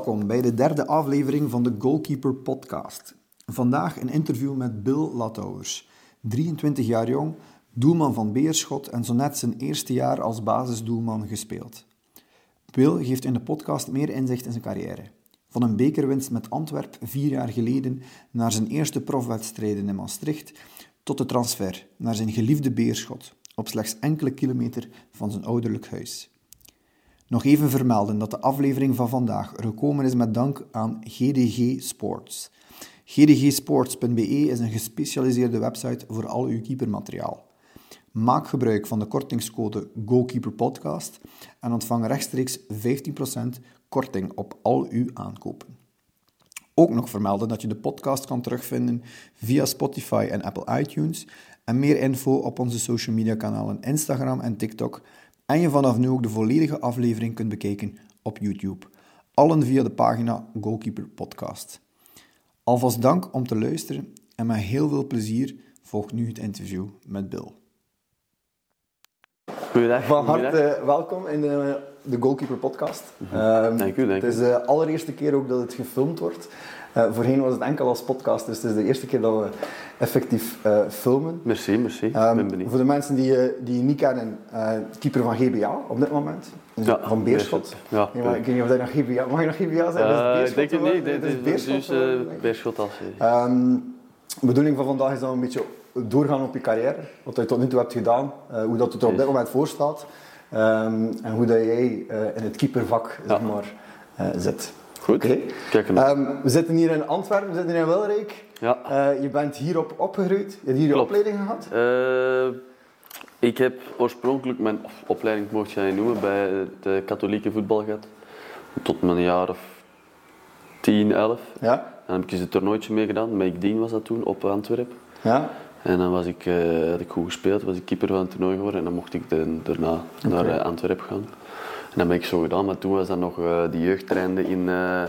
Welkom bij de derde aflevering van de Goalkeeper Podcast. Vandaag een interview met Bill Latouwers, 23 jaar jong, doelman van Beerschot en zo net zijn eerste jaar als basisdoelman gespeeld. Bill geeft in de podcast meer inzicht in zijn carrière. Van een bekerwinst met Antwerp vier jaar geleden naar zijn eerste profwedstrijden in Maastricht, tot de transfer naar zijn geliefde Beerschot, op slechts enkele kilometer van zijn ouderlijk huis. Nog even vermelden dat de aflevering van vandaag gekomen is met dank aan GDG Sports. gdgsports.be is een gespecialiseerde website voor al uw keepermateriaal. Maak gebruik van de kortingscode GoKeeperPodcast en ontvang rechtstreeks 15% korting op al uw aankopen. Ook nog vermelden dat je de podcast kan terugvinden via Spotify en Apple iTunes en meer info op onze social media kanalen Instagram en TikTok en je vanaf nu ook de volledige aflevering kunt bekijken op YouTube. Allen via de pagina Goalkeeper Podcast. Alvast dank om te luisteren en met heel veel plezier volgt nu het interview met Bill. Goedendag. Van harte welkom in de, de Goalkeeper Podcast. Ehm, Dank u, dank Het is de allereerste keer ook dat het gefilmd wordt. Eh, voorheen was het enkel als podcast, dus het is de eerste keer dat we effectief eh, filmen. Merci, merci. Ehm, ben benieuwd. voor de mensen die, je- die je niet kennen, eh, keeper van GBA op dit moment. Dus Ja, van Beerschot. Ja. Ja, maar ik weet niet of dat nog GBA... Mag je nog GBA zijn? Eh, ik denk het niet. Dit Het is Beerschot dus eh. Beerschot als. Ehm, de bedoeling van vandaag is dat we een beetje doorgaan op je carrière. Wat je tot nu toe hebt gedaan. eh, hoe dat het er op dit moment voor staat. ehm, en hoe dat jij eh, in het keepervak zeg maar, eh, zit. Goed. Kijk. Ehm, we zitten hier in Antwerpen, we zitten hier in Wilrijk. Ja. Eh, je bent hierop opgegroeid. Je hebt hier je opleiding gehad. Eh, ik heb oorspronkelijk mijn opleiding, mocht je dat noemen, bij de katholieke voetbal gehad. Tot mijn jaar of 10, 11. Ja. Dan heb ik eens een toernooitje meegedaan. Met Dien was dat toen, op Antwerpen. Ja. En dan was ik, eh, had ik goed gespeeld, was ik keeper van het toernooi geworden. En dan mocht ik de- daarna naar Antwerpen gaan. En dat heb ik zo gedaan, maar toen was dat nog eh de jeugdtrainde in, eh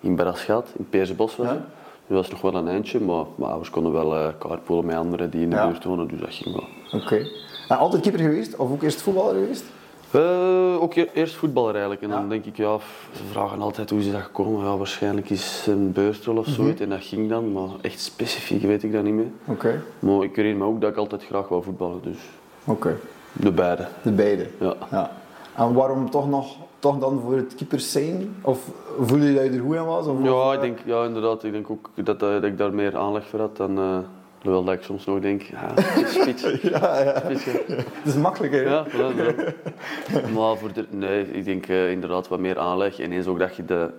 in Beraschaat, in Peersbos was Ja. het. Dat was nog wel een eindje, maar mijn ouders konden wel eh carpoolen met anderen die in de Ja. buurt wonen, dus dat ging wel. Oké. En altijd keeper geweest? Of ook eerst voetballer geweest? Eh, ook e- eerst voetballer eigenlijk. En dan denk ik, ja, ze vragen altijd hoe is dat gekomen. Ja, waarschijnlijk is een beurtrol of zoiets. En dat ging dan, maar echt specifiek weet ik dat niet meer. Oké. Maar ik herinner me ook dat ik altijd graag wou voetballen, dus Oké. de beide. De beide. Ja. Ja. En waarom toch nog toch dan voor het keepers zijn? Of voelde je dat je er goed aan was? Of, Ja, ik denk, ja, inderdaad. Ik denk ook dat, eh, dat ik daar meer aanleg voor had dan... eh Terwijl dat ik soms nog denk, ja, spits. Ja, ja. spits, ja. Het is makkelijker. hè? Ja, voilà. Maar voor de, nee, ik denk eh, inderdaad wat meer aanleg. En eens ook dat je de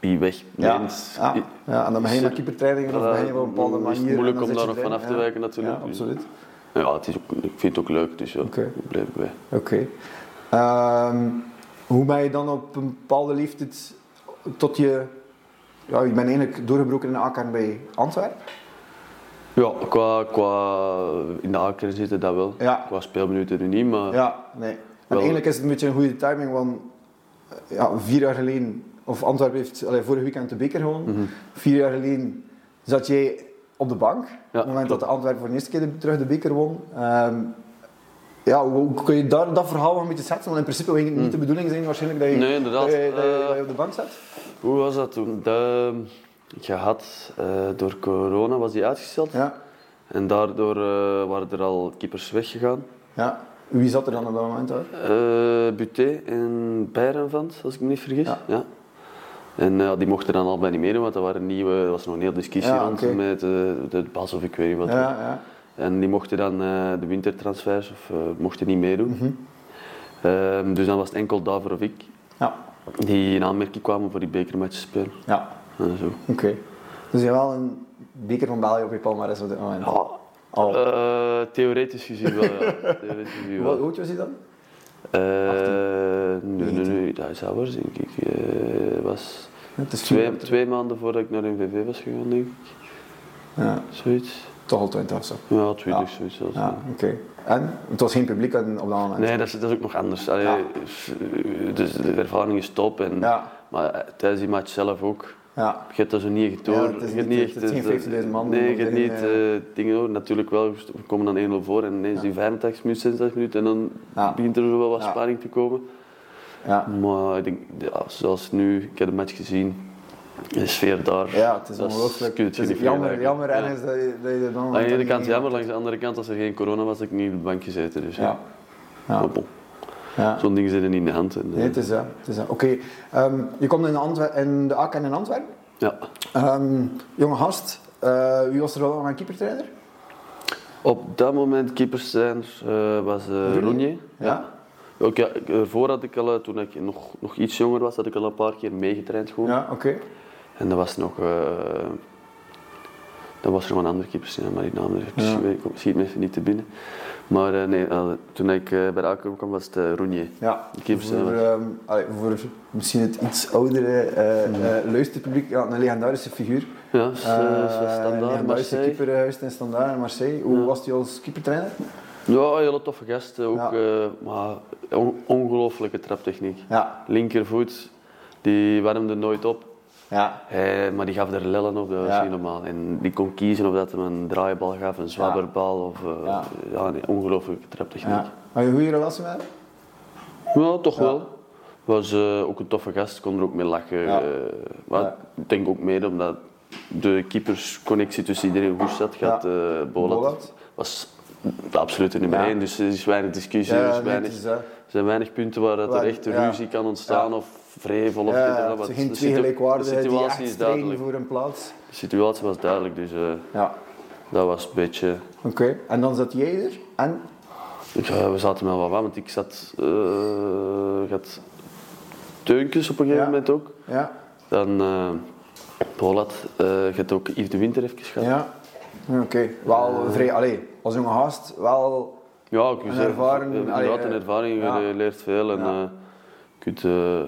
die weg neemt. ja, ja, en dan begin je met keepertrainingen of begin je op een bepaalde is het manier. en moeilijk om daar nog van af te wijken natuurlijk. Ja, absoluut. Ja, het is ook, ik vind het ook leuk, dus ja, Oké. ik blijf bij. Oké. Ehm, hoe ben je dan op een bepaalde leeftijd tot je... Ja, je bent eigenlijk doorgebroken in de bij Antwerpen. Ja, qua, qua in de A-kern zitten dat wel. Ja. Qua speelminuten nu niet, maar Ja, nee. En eigenlijk is het een beetje een goede timing, want eh, ja, vier jaar geleden, of Antwerpen heeft allee, vorig weekend de beker gewonnen. Mhm. Vier jaar geleden zat jij op de bank, op het moment klopt. dat de Antwerpen voor de eerste keer de- terug de beker won. Ehm, ja, hoe, kun je daar, dat verhaal nog een beetje zetten? Want in principe ging het niet de bedoeling zijn waarschijnlijk dat je. Nee, inderdaad. dat je, dat je- Eh, dat je op de bank zat. hoe was dat toen? De, je had, eh, door corona was die uitgesteld. Ja, En daardoor eh, waren er al keepers weggegaan. ja. Wie zat er dan op dat moment hoor? Eh Buté en Bijrenvand, als ik me niet vergis. Ja. Ja. En die mochten dan allebei niet meedoen, want er, waren nieuwe, er was nog een hele discussie Ja, rond met de, de Bas of ik weet niet wat. Ja, ja. En die mochten dan eh, de wintertransfers of eh, mochten niet meedoen. Ehm, dus dan was het enkel Daver of ik Ja, die in aanmerking kwamen voor die bekermatch te spelen. ja. En zo. Oké. Dus je hebt wel een beker van België op je palmarès op dit moment. Al. Eh, theoretisch gezien wel, ja. Theoretisch gezien Hoe wel. oud was hij dan? Nee, nee, nee, dat is ouders, denk ik. Eh, was twee, twee maanden voordat ik naar NVV was gegaan, denk ik. Ja, Zoiets. Toch al 20 of zo. Ja, 20, Ja. zoiets. Ja, oké. En? Het was geen publiek op dat moment? Nee, dat is, dat is ook nog anders. Allee, Ja. dus de ervaring is top. En, Ja, Maar eh, tijdens die match zelf ook. ja. Je hebt dat zo niet getoond. Ja, het is niet- niet het is echt, geen eh, 15.000 man Nee, je hebt niet eh, dingen. Natuurlijk wel, we komen dan 1-0 voor en ineens die 85 minuten, 66 minuten en dan begint er zo wel wat spanning te komen. Ja. Maar ik denk, ja, zoals nu, ik heb de match gezien, de sfeer daar. Ja, het is ongelooflijk. Het is jammer, jammer Ja. ergens dat je, dat je dan... Aan de ene kant jammer, langs de andere kant, als er geen corona was, had ik niet op de bank gezeten. Dus ja. Ja. Ja. Zo'n ding zit er niet in de hand. En, eh, Nee, het is dat. Het is. Oké, ehm, je komt in, Antwer- in de AK in Antwerpen. ja. Ehm, jonge gast, eh, wie was er wel aan keepertrainer? Op dat moment keeperstrainer eh was uh, Roenier. Ja. Ook, ja, ervoor had ik al, eh, toen ik nog, nog iets jonger was, had ik al een paar keer meegetraind gewoon. Ja, oké. En dat was nog... eh dat was er nog een andere keeper, ja, maar die naam Ja. ik schiet me even niet te binnen. Maar eh, nee, toen ik eh, bij de aankoop kwam was het Roenier. Ja, De keepers voor, ehm, allee, voor misschien het iets oudere eh, luisterpubliek, ja, een legendarische figuur. Ja, standaard, legendarische Marseille. keeper geweest in Standaard in Marseille. Hoe Ja. was hij als keepertrainer? Ja, een hele toffe gast. Ook, Ja. maar on- ongelooflijke traptechniek. Ja, Linkervoet, die warmde nooit op. ja, Eh, maar die gaf er lellen op, dat was Ja. niet normaal. En die kon kiezen of dat hem een draaibal gaf, een zwabberbal of eh, Ja. nee, traptechniek. ja. Had je goede relatie met hem? Ja, toch wel. Was eh, ook een toffe gast, kon er ook mee lachen. Ja. eh, maar ik denk ook mede omdat de keepersconnectie tussen iedereen goed zat. Ja. Gaat, Bolat, Bolat. was de absolute nummer Ja. één, dus er is weinig discussie. er, is nee, weinig, het is dat. er zijn weinig punten waar dat er echt ja. ruzie kan ontstaan Ja. of vrevel. Of Ja, zijn geen twee gelijkwaardigen die situatie echt is duidelijk. voor een plaats. De situatie was duidelijk, dus eh, Ja, dat was een beetje... oké. En dan zat jij er en? Eh, we zaten wel wat aan, want ik zat... ik had Teunkes op een gegeven Ja. moment ook. Ja, Dan uh, Polat, je hebt ook Yves de Winter even gehad. ja. Oké, wel vrij, allee, als jonge gast, wel Ja, ik Een zeg, ervaring, eh, Inderdaad, een eh, ervaring, ja. je leert veel en Ja. eh, je kunt eh,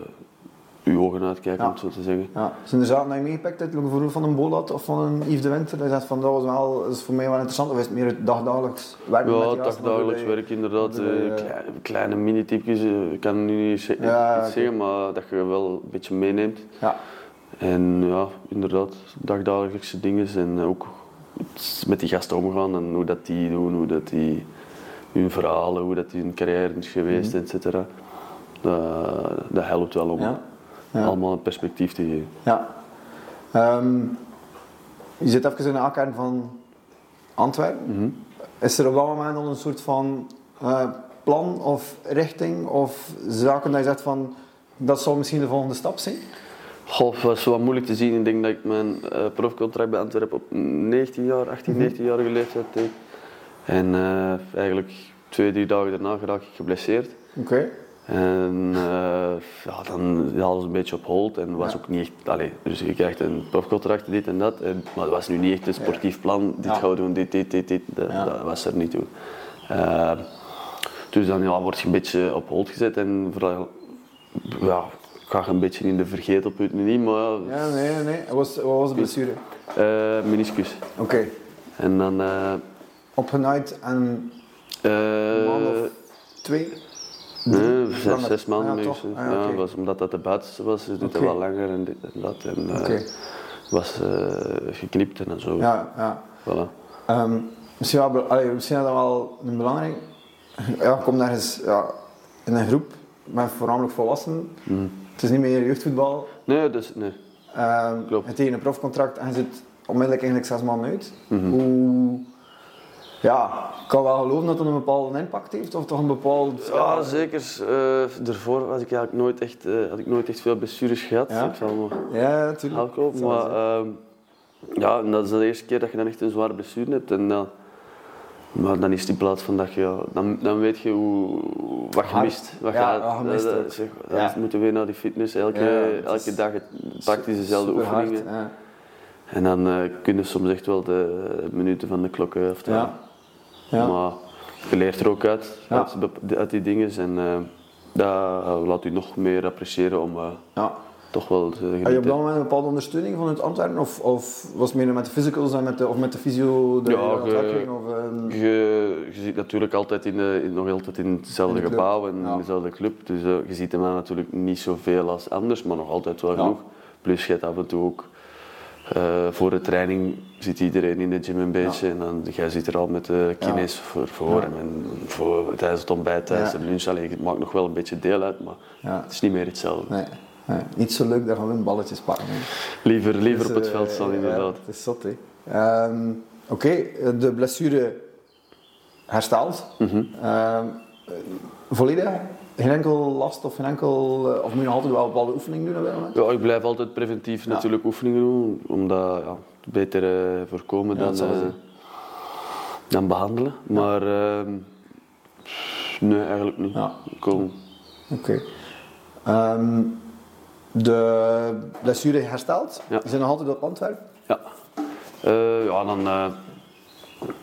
je ogen uitkijken, om het zo te zeggen. Ja. Zijn er zaken die je meegepakt hebt, bijvoorbeeld van een Bolat of van een Yves de Winter? Dat je zegt van dat was wel, dat is voor mij wel interessant, of is het meer het dagdagelijks werken met Ja, gasten, dagdagelijks werk inderdaad. eh, eh, kleine mini-tipjes, eh, ik kan nu niet iets zeggen, maar dat je wel een beetje meeneemt. Ja, En ja, inderdaad, dagdagelijkse dingen en ook met die gasten omgaan en hoe dat die doen, hoe dat die hun verhalen, hoe dat die hun carrière is geweest, et cetera. Dat, dat helpt wel om. Ja. Ja. allemaal een perspectief te geven. ja. Ehm, je zit even in de A-kern van Antwerpen. Mhm. Is er op dat moment al een soort van eh, plan of richting of zaken dat je zegt van dat zou misschien de volgende stap zijn? Het was wat moeilijk te zien. Ik denk dat ik mijn eh, profcontract bij Antwerpen op 19 jaar, 18, 19-jarige leeftijd deed. En eh, eigenlijk twee, drie dagen daarna geraak ik geblesseerd. Oké. En eh, ja, dan ja, alles een beetje op hold en was Ja. ook niet echt, dus je krijgt een profcontract, dit en dat, en, maar het was nu niet echt een sportief plan, dit Ja. gaan we doen, dit, dit, dit, dit, dat, dat was er niet toe. Dus dan ja, word je een beetje op hold gezet en vooral, ja, ga een beetje in de vergetelput nu niet, maar ja, nee, nee, nee. Wat was, wat was de blessure? eh, meniscus. Oké. En dan eh, Opgenaaid en een eh, maand of twee? nee, zes, zes maanden Ja, toch? Ah, ja, ja, was, omdat dat de buitenste was, dus duurde Oké. het wel langer en dit en dat. En, Oké. was geknipt en zo. Ja, ja. Voilà. Ehm, misschien, wel, allee, misschien is dat wel een belangrijk. Ja, kom ergens ja, in een groep met voornamelijk volwassenen. Mhm. Het is niet meer jeugdvoetbal. Nee, dus, nee. Ehm Klopt. Je hebt tegen een profcontract en je zit onmiddellijk eigenlijk zes man uit. Mhm. Hoe... Ja, ik kan wel geloven dat het een bepaalde impact heeft, of toch een bepaald... Ja, zeker. eh daarvoor was ik eigenlijk nooit echt, eh, had ik nooit echt veel blessures gehad. Ja? Ik zal maar Ja, natuurlijk. alcohol. Maar ehm, ja, en dat is de eerste keer dat je dan echt een zware blessure hebt. En, maar dan is het in plaats van dat je, dan, dan weet je hoe, wat je mist. Wat Ja, mist dat- ook. dat- zeg, dan Ja. moeten we weer naar die fitness. Elke, elke dag het, praktisch dezelfde oefeningen. ja. En dan eh kun je soms echt wel de minuten van de klok. Ja. Maar je leert er ook uit, uit, die dingen. En eh, dat laat u nog meer appreciëren om Ja. Toch wel Had je op dat moment een bepaalde ondersteuning vanuit Antwerpen? Of, of was het meer met de physicals en met de, of met de fysio de Ja, ge-? Of, ehm, Je, je zit natuurlijk altijd in, de, in- nog altijd in hetzelfde In gebouw en Ja. in dezelfde club. Dus eh, je ziet hem natuurlijk niet zoveel als anders, maar nog altijd wel Ja. genoeg. Plus je hebt af en toe ook Eh, voor de training zit iedereen in de gym een beetje en dan, jij zit er al met de kines voor, en voor, tijdens het ontbijt, tijdens de lunch. Allee, het maakt nog wel een beetje deel uit, maar het is niet meer hetzelfde. Nee, niet zo leuk dat gewoon balletjes pakken. hè. Liever, liever Dus, op het eh, veld staan, ja, inderdaad. het is zot, hè. Ehm, Oké, eh, de blessure hersteld. Eh, volledig? Geen enkel last of geen enkel... eh, of moet je nog altijd wel bepaalde oefeningen doen? Ja, ik blijf altijd preventief natuurlijk oefeningen doen, omdat ja, beter eh, voorkomen Ja, dan, zal eh, dan behandelen. Maar ehm, nee, eigenlijk niet. Ja. Kom. Oké. De blessure hersteld? Ja. Ze zijn nog altijd op Antwerpen? Ja, Eh, ja dan, eh,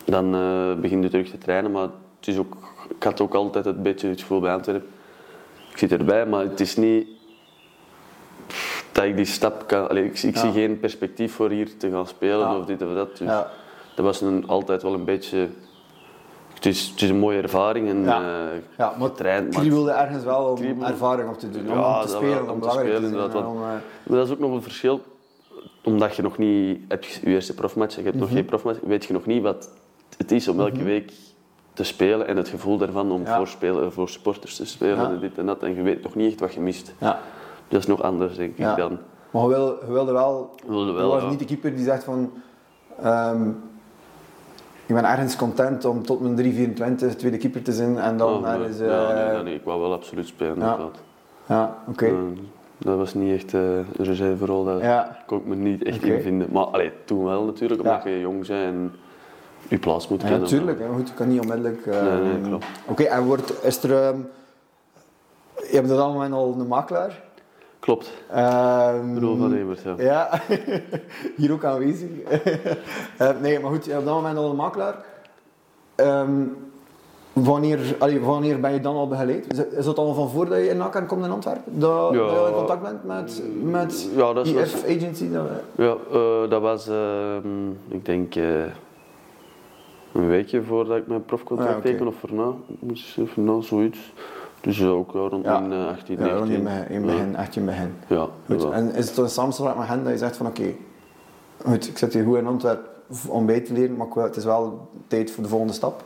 dan eh, begin je terug te trainen, maar het is ook, ik had ook altijd een beetje het gevoel bij Antwerpen. Ik zit erbij, maar het is niet dat ik die stap kan. Allee, ik, ik Ja. zie geen perspectief voor hier te gaan spelen Ja. of dit of dat. Dus Ja. dat was een, altijd wel een beetje. Het is, het is een mooie ervaring en Ja. eh, Ja, maar getraind, maar kriebelde ergens wel om ervaring op te doen. Om, Ja, om te spelen, wel, om, om te belangrijk spelen, te zijn. inderdaad, en om, eh, Maar dat is ook nog een verschil, omdat je nog niet hebt je eerste profmatch, je hebt nog Mhm. geen profmatch, weet je nog niet wat het is om elke week te spelen en het gevoel daarvan om Ja. voor, spelen, voor supporters te spelen en dit en dat. En je weet nog niet echt wat je mist. ja. Dat is nog anders, denk ik, Ja. dan. Maar je wil- je wilde wel... Wilde je wel, was niet de keeper die zegt van... ehm, ik ben ergens content om tot mijn 324 tweede keeper te zijn en dan Oh, ja, eh, nee, nee, nee, ik wou wel absoluut spelen, Ja. inderdaad. Ja, oké. Eh, dat was niet echt eh, een reserverol, daar Ja. kon ik me niet echt Oké. in vinden. Maar allee, toen wel natuurlijk, omdat Ja. je jong bent en je plaats moet Ja, kennen. natuurlijk. hè. Goed, je kan niet onmiddellijk... Nee, nee, klopt. Oké, en wordt, is er... ehm, je hebt op dat moment al een makelaar. Klopt, Rol van Emert, ja. Ja, hier ook aanwezig. Eh, nee, maar goed, je hebt op dat moment al een makelaar. Ehm, wanneer, allee, wanneer ben je dan al begeleid? Is, dat al van voordat je in Nakken komt in Antwerpen? Dat, Ja. dat je in contact bent met, met Ja, dat IF Agency? Dat, Ja, eh, dat was, ehm, ik denk, eh, een weekje voordat ik mijn profcontract Ah, oké. teken of erna. Moest even na, zoiets. Dus ook ja, rond Ja. mijn eh, 18, ja, dan 19. in begin, in begin, echt in begin. Ja, Goed, en is het een samenspraak met hen dat je zegt van oké, goed, ik zit hier goed in Antwerpen om bij te leren, maar het is wel tijd voor de volgende stap?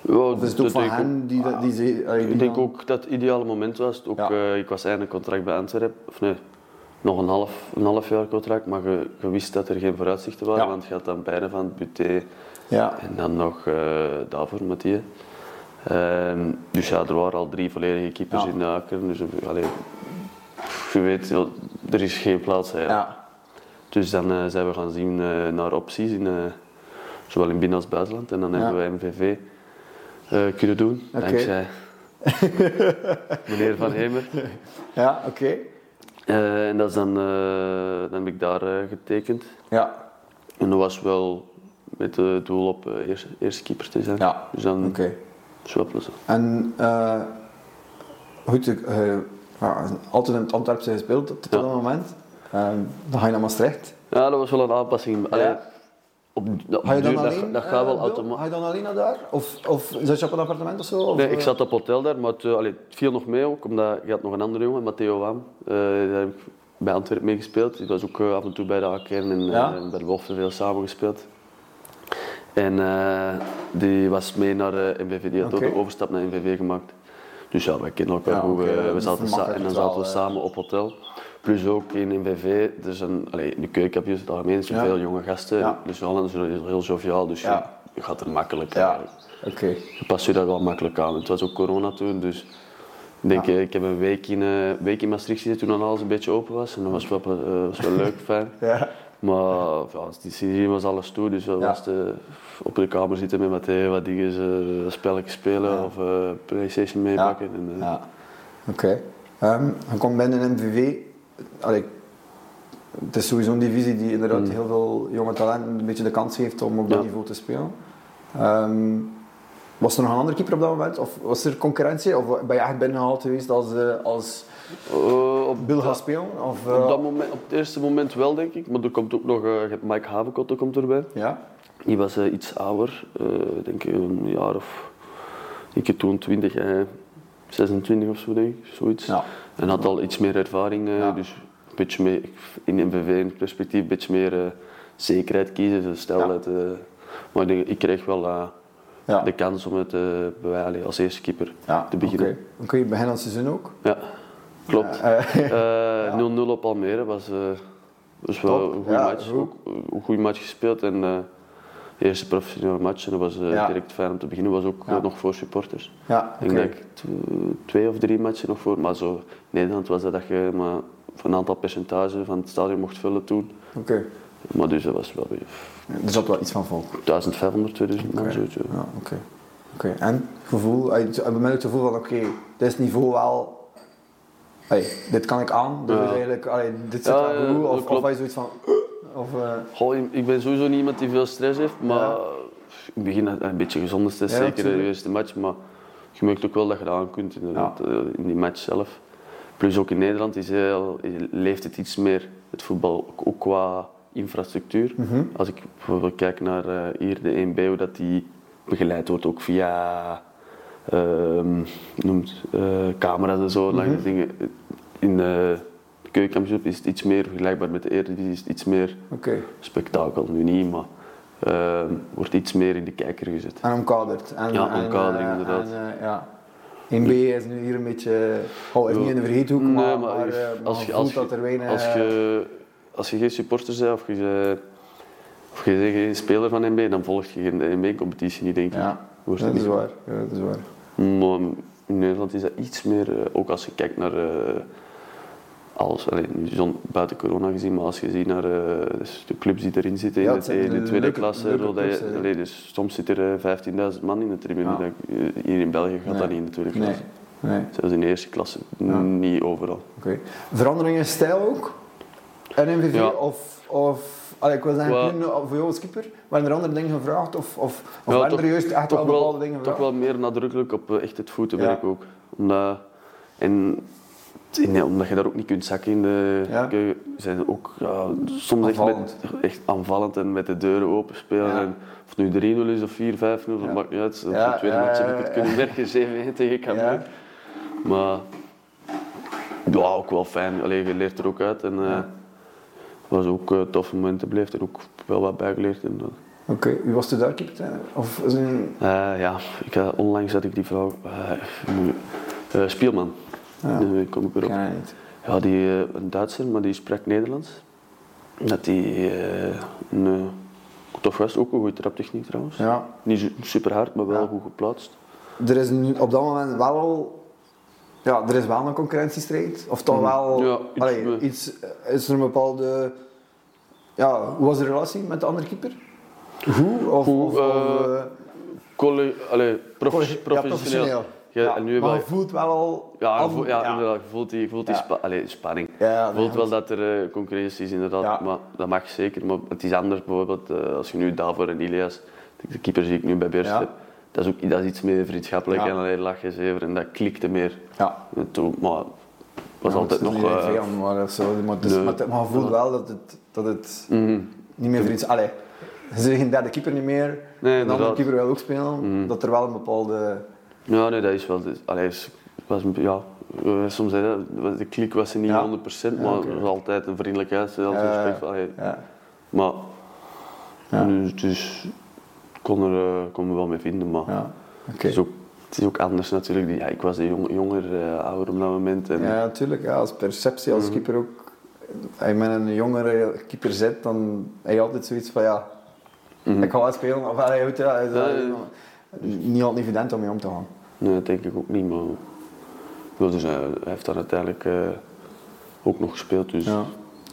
Ja, Of is het ook van hen die, dat- die, ze- allee, die Ik denk dan- ook dat het ideale moment was. Ook, Ja. eh, ik was eindelijk contract bij Antwerpen. Of nee, nog een half, een half jaar contract. Maar je, je wist dat er geen vooruitzichten waren. Ja. Want je had dan beide van Buté Ja, en dan nog eh daarvoor Mathieu. Ehm, dus ja, er waren al drie volledige keepers Ja. in de Aker. Dus allee, je weet, er is geen plaats. Hè. ja. Dus dan eh, zijn we gaan zien eh, naar opties, in, eh, zowel in binnen- als buitenland. En dan Ja. hebben we MVV kunnen doen, dankzij meneer Van Hemer. ja oké. En dat is dan, dan heb ik daar getekend. Ja, En dat was wel met het doel op eerste, eerste keeper te zijn. Ja, Dus dan oké. Wel plezant. En eh goed, ik, eh, ja, altijd in het gespeeld tot Ja. dat moment. Ehm, dan ga je naar Maastricht. Ja, dat was wel een aanpassing. Allee, Ja. op, op Ga je dan duur- dat- alleen? Dat, gaat eh, wel automatisch. Ga je dan alleen naar daar? Of, of zit je op een appartement of zo? Of, Nee, ik zat op hotel daar, maar het, allee, het viel nog mee ook, omdat je had nog een andere jongen, Matteo Wam. Daar heb ik bij Antwerpen mee gespeeld. Die was ook af en toe bij de Akern en eh, bij de Wolfen veel samen gespeeld. En eh, die was mee naar de MVV, die had ook de overstap naar MVV gemaakt. Dus ja, wij kennen elkaar goed. eh, we zaten sa- vermakkelijkt en dan zaten we eh. samen op hotel. Plus ook in MVV, dus een, allee, in de keukenkampioen in het algemeen Ja. veel jonge gasten. Ja. Dus Holland is heel, heel joviaal, dus je, je gaat er makkelijk Ja, eigenlijk oké. je past je daar wel makkelijk aan. Het was ook corona toen, dus ik denk, eh, ik heb een week in, eh, week in Maastricht gezeten toen alles een beetje open was. En dat was wel, eh, was wel leuk, fijn. Ja. Maar ja, die sindsdien was alles toe, dus we Ja. was de, op de kamer zitten met Matteo, wat dingen, uh, spelletjes spelen Ja. of eh, Playstation meepakken. En, eh, Ja, oké. Ehm, je komt binnen een MVV. Allee, het is sowieso een divisie die inderdaad Mm. heel veel jonge talenten een beetje de kans geeft om op dat Ja. niveau te spelen. Ehm, was er nog een andere keeper op dat moment? Of was er concurrentie? Of ben je echt binnengehaald geweest als, eh, als eh, op, Bill gaat spelen? Of, op, eh, dat moment, op het eerste moment wel, denk ik. Maar er komt ook nog, je Mike Havenkotte komt erbij. Ja? Die was iets ouder, denk ik een jaar of, ik heb toen 20, hij 26 of zo denk ik, zoiets. Ja. En had al iets meer ervaring, Ja. dus een beetje meer, in MVV perspectief een beetje meer zekerheid kiezen. Dus stel ja. dat, maar ik, denk, ik kreeg wel ja. de kans om het uh, als eerste keeper ja, te beginnen. Oké, okay. kun je beginnen als seizoen ook? Ja, klopt. 0-0 op Almere was, was wel Top. een goede match. Ook, een goede match gespeeld en de eerste professionele match. En dat was direct fijn om te beginnen. was ook nog voor supporters. Ja, okay. Ik denk twee of drie matchen nog voor. Maar zo in Nederland was dat dat je maar een aantal percentage van het stadion mocht vullen toen. Oké. Okay. Maar dus dat was wel weer... er zat wel iets van volk? 1500, 2000 man, zoiets. Ja, oké. Oké, en gevoel, bij mij het gevoel van oké, dit is niveau wel... Hey, dit kan ik aan, dus ja. eigenlijk, allee, dit zit ja, wel goed, of, of je zoiets van... Of, uh... Goh, ik ben sowieso niet iemand die veel stress heeft, maar in het begin een beetje gezonde stress, zeker in de eerste match, maar je merkt ook wel dat je dat aan kunt inderdaad, in die match zelf. Plus ook in Nederland is heel, leeft het iets meer, het voetbal, ook qua infrastructuur. Mm -hmm. Als ik bijvoorbeeld kijk naar uh, hier de 1B, hoe dat die begeleid wordt ook via uh, noemt, uh, camera's en zo, mm -hmm. dingen. In de keukenkampioenschap is het iets meer vergelijkbaar met de Eredivisie, is het iets meer okay. spektakel, nu niet, maar ehm, wordt iets meer in de kijker gezet. En omkaderd. En, ja, omkadering inderdaad. En, ja. 1B is nu hier een beetje, oh, is niet in de vergeethoek, nee, maar, maar, maar, als, je, als, dat er weinig... Als je, als je geen supporter bent of je, of je bent geen speler van NB, dan volg je geen NB-competitie niet, denk ik. Ja, dat is, waar. ja dat is waar. Maar in Nederland is dat iets meer, ook als je kijkt naar uh, alles, alleen, buiten corona gezien, maar als je ziet naar uh, dus de clubs die erin zitten in, de, tweede klasse, leuke clubs, je, allee, dus soms zit er 15.000 man in de tribune. Ja. Hier in België gaat nee. dat niet in de tweede klasse. Nee. Nee. Zelfs in de eerste klasse, niet overal. Okay. Verandering in stijl ook? NMVV ja. of, of allee, ik wil zeggen, well, voor jou als keeper, waren er andere dingen gevraagd of, of, of ja, waren toch, er juist echt wel bepaalde dingen gevraagd? Toch wel meer nadrukkelijk op uh, echt het voetenwerk ja. ook. Omdat, en, omdat je daar ook niet kunt zakken in de ja. keuken, zijn ook ja, soms echt, met, echt aanvallend en met de deuren open spelen. En, of het nu 3-0 is of 4-5-0, dat maakt niet uit. Op de tweede match heb ik het kunnen merken, 7-1 tegen Cameroen. Maar ja, ook wel fijn. Allee, je leert er ook uit. En, uh, was ook uh, toffe momenten bleef er ook wel wat bijgeleerd. Uh. Oké, okay. wie was de keeper? Of een... uh, ja, ik, onlangs had ik die vrouw, Spielman. Ja. Nu kom ik erop. Ja, die, een Duitser, maar die spreekt Nederlands. Dat die een tof was, ook een goede traptechniek trouwens. Ja. Niet super hard, maar wel Ja. goed geplaatst. Er is nu op dat moment wel al... Ja, er is wel een concurrentiestrijd. Of toch wel... Ja, iets, allee, iets, is er een bepaalde... Ja, hoe was de relatie met de andere keeper? Goed? Of, Goed, of, eh, eh, allee, prof- professioneel. Ja, Ja, en nu maar wel- je voelt wel al... Ja, je voelt, ja, inderdaad, je voelt die, voelt die spa- allee, spanning. Je voelt wel dat er eh, concurrentie is, inderdaad. Maar dat mag zeker. Maar het is anders bijvoorbeeld als je nu Davor en Ilias, de keeper zie ik nu bij Beerschot, Ja. Dat is ook dat is iets meer vriendschappelijk Ja. en alleen lachen, zever en dat klikte meer. Ja. En toen, maar het was Ja, altijd het nog... niet eh, vijand, maar, dat is zo, maar, Nee. maar, het- maar je voelt wel dat het, dat het mhm. niet meer vriends... Allee, je zegt geen derde keeper niet meer. Nee, andere inderdaad. keeper wil ook spelen. Mhm. Dat er wel een bepaalde... Ja, nee, dat is wel. dus- Allee, is- was, ja, soms zei dat, de klik was er niet Ja. 100%, Ja, maar er was altijd een vriendelijkheid, altijd respect. allee, Ja. Maar Ja. nu, dus kon er, eh, kon me wel mee vinden, maar Ja. Het, is ook, het is ook anders natuurlijk. Ja, ik was een jong, jonger, eh, ouder op dat moment. En, Ja, natuurlijk. Ja, als perceptie als Mhm. keeper ook. Als je met een jongere keeper zit, dan heb je altijd zoiets van ja, Mhm. ik ga wel spelen. Of Ja, ja. niet altijd evident om mee om te gaan. Nee, dat denk ik ook niet, maar dus, eh, hij heeft dan uiteindelijk ook nog gespeeld. Dus, Ja.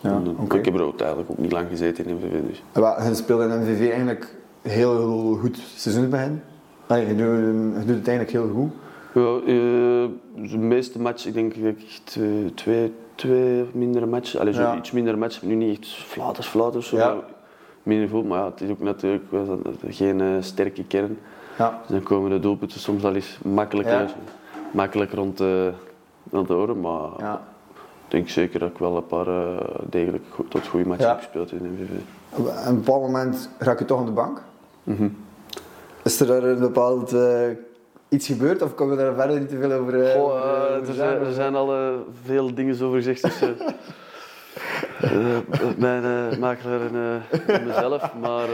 Ja. Ik heb er uiteindelijk ook niet lang gezeten in MVV. Dus. Je speelt in MVV eigenlijk heel, heel goed seizoensbegin. Allee, je, doet, je doet het eigenlijk heel goed. Ja, eh, de meeste matchen, ik denk dat ik echt eh, twee, twee mindere matches, allee, zo Ja. iets mindere matches, nu niet echt flaters, flaters, zo, Ja. minder goed, maar ja, het is ook natuurlijk geen eh, sterke kern. Ja. Dus dan komen de doelpunten soms al eens makkelijker, Ja. makkelijk rond de, rond de oren, maar Ja. ik denk zeker dat ik wel een paar degelijk tot goede matches Ja. heb gespeeld in de MVV. Op een bepaald moment raak je toch aan de bank. Mhm. Is er daar een bepaald eh, iets gebeurd of kunnen we daar verder niet te veel over, Goh, over er, zijn, er zijn al veel dingen over gezegd. Eh, mijn uh, makelaar en uh, mezelf, maar...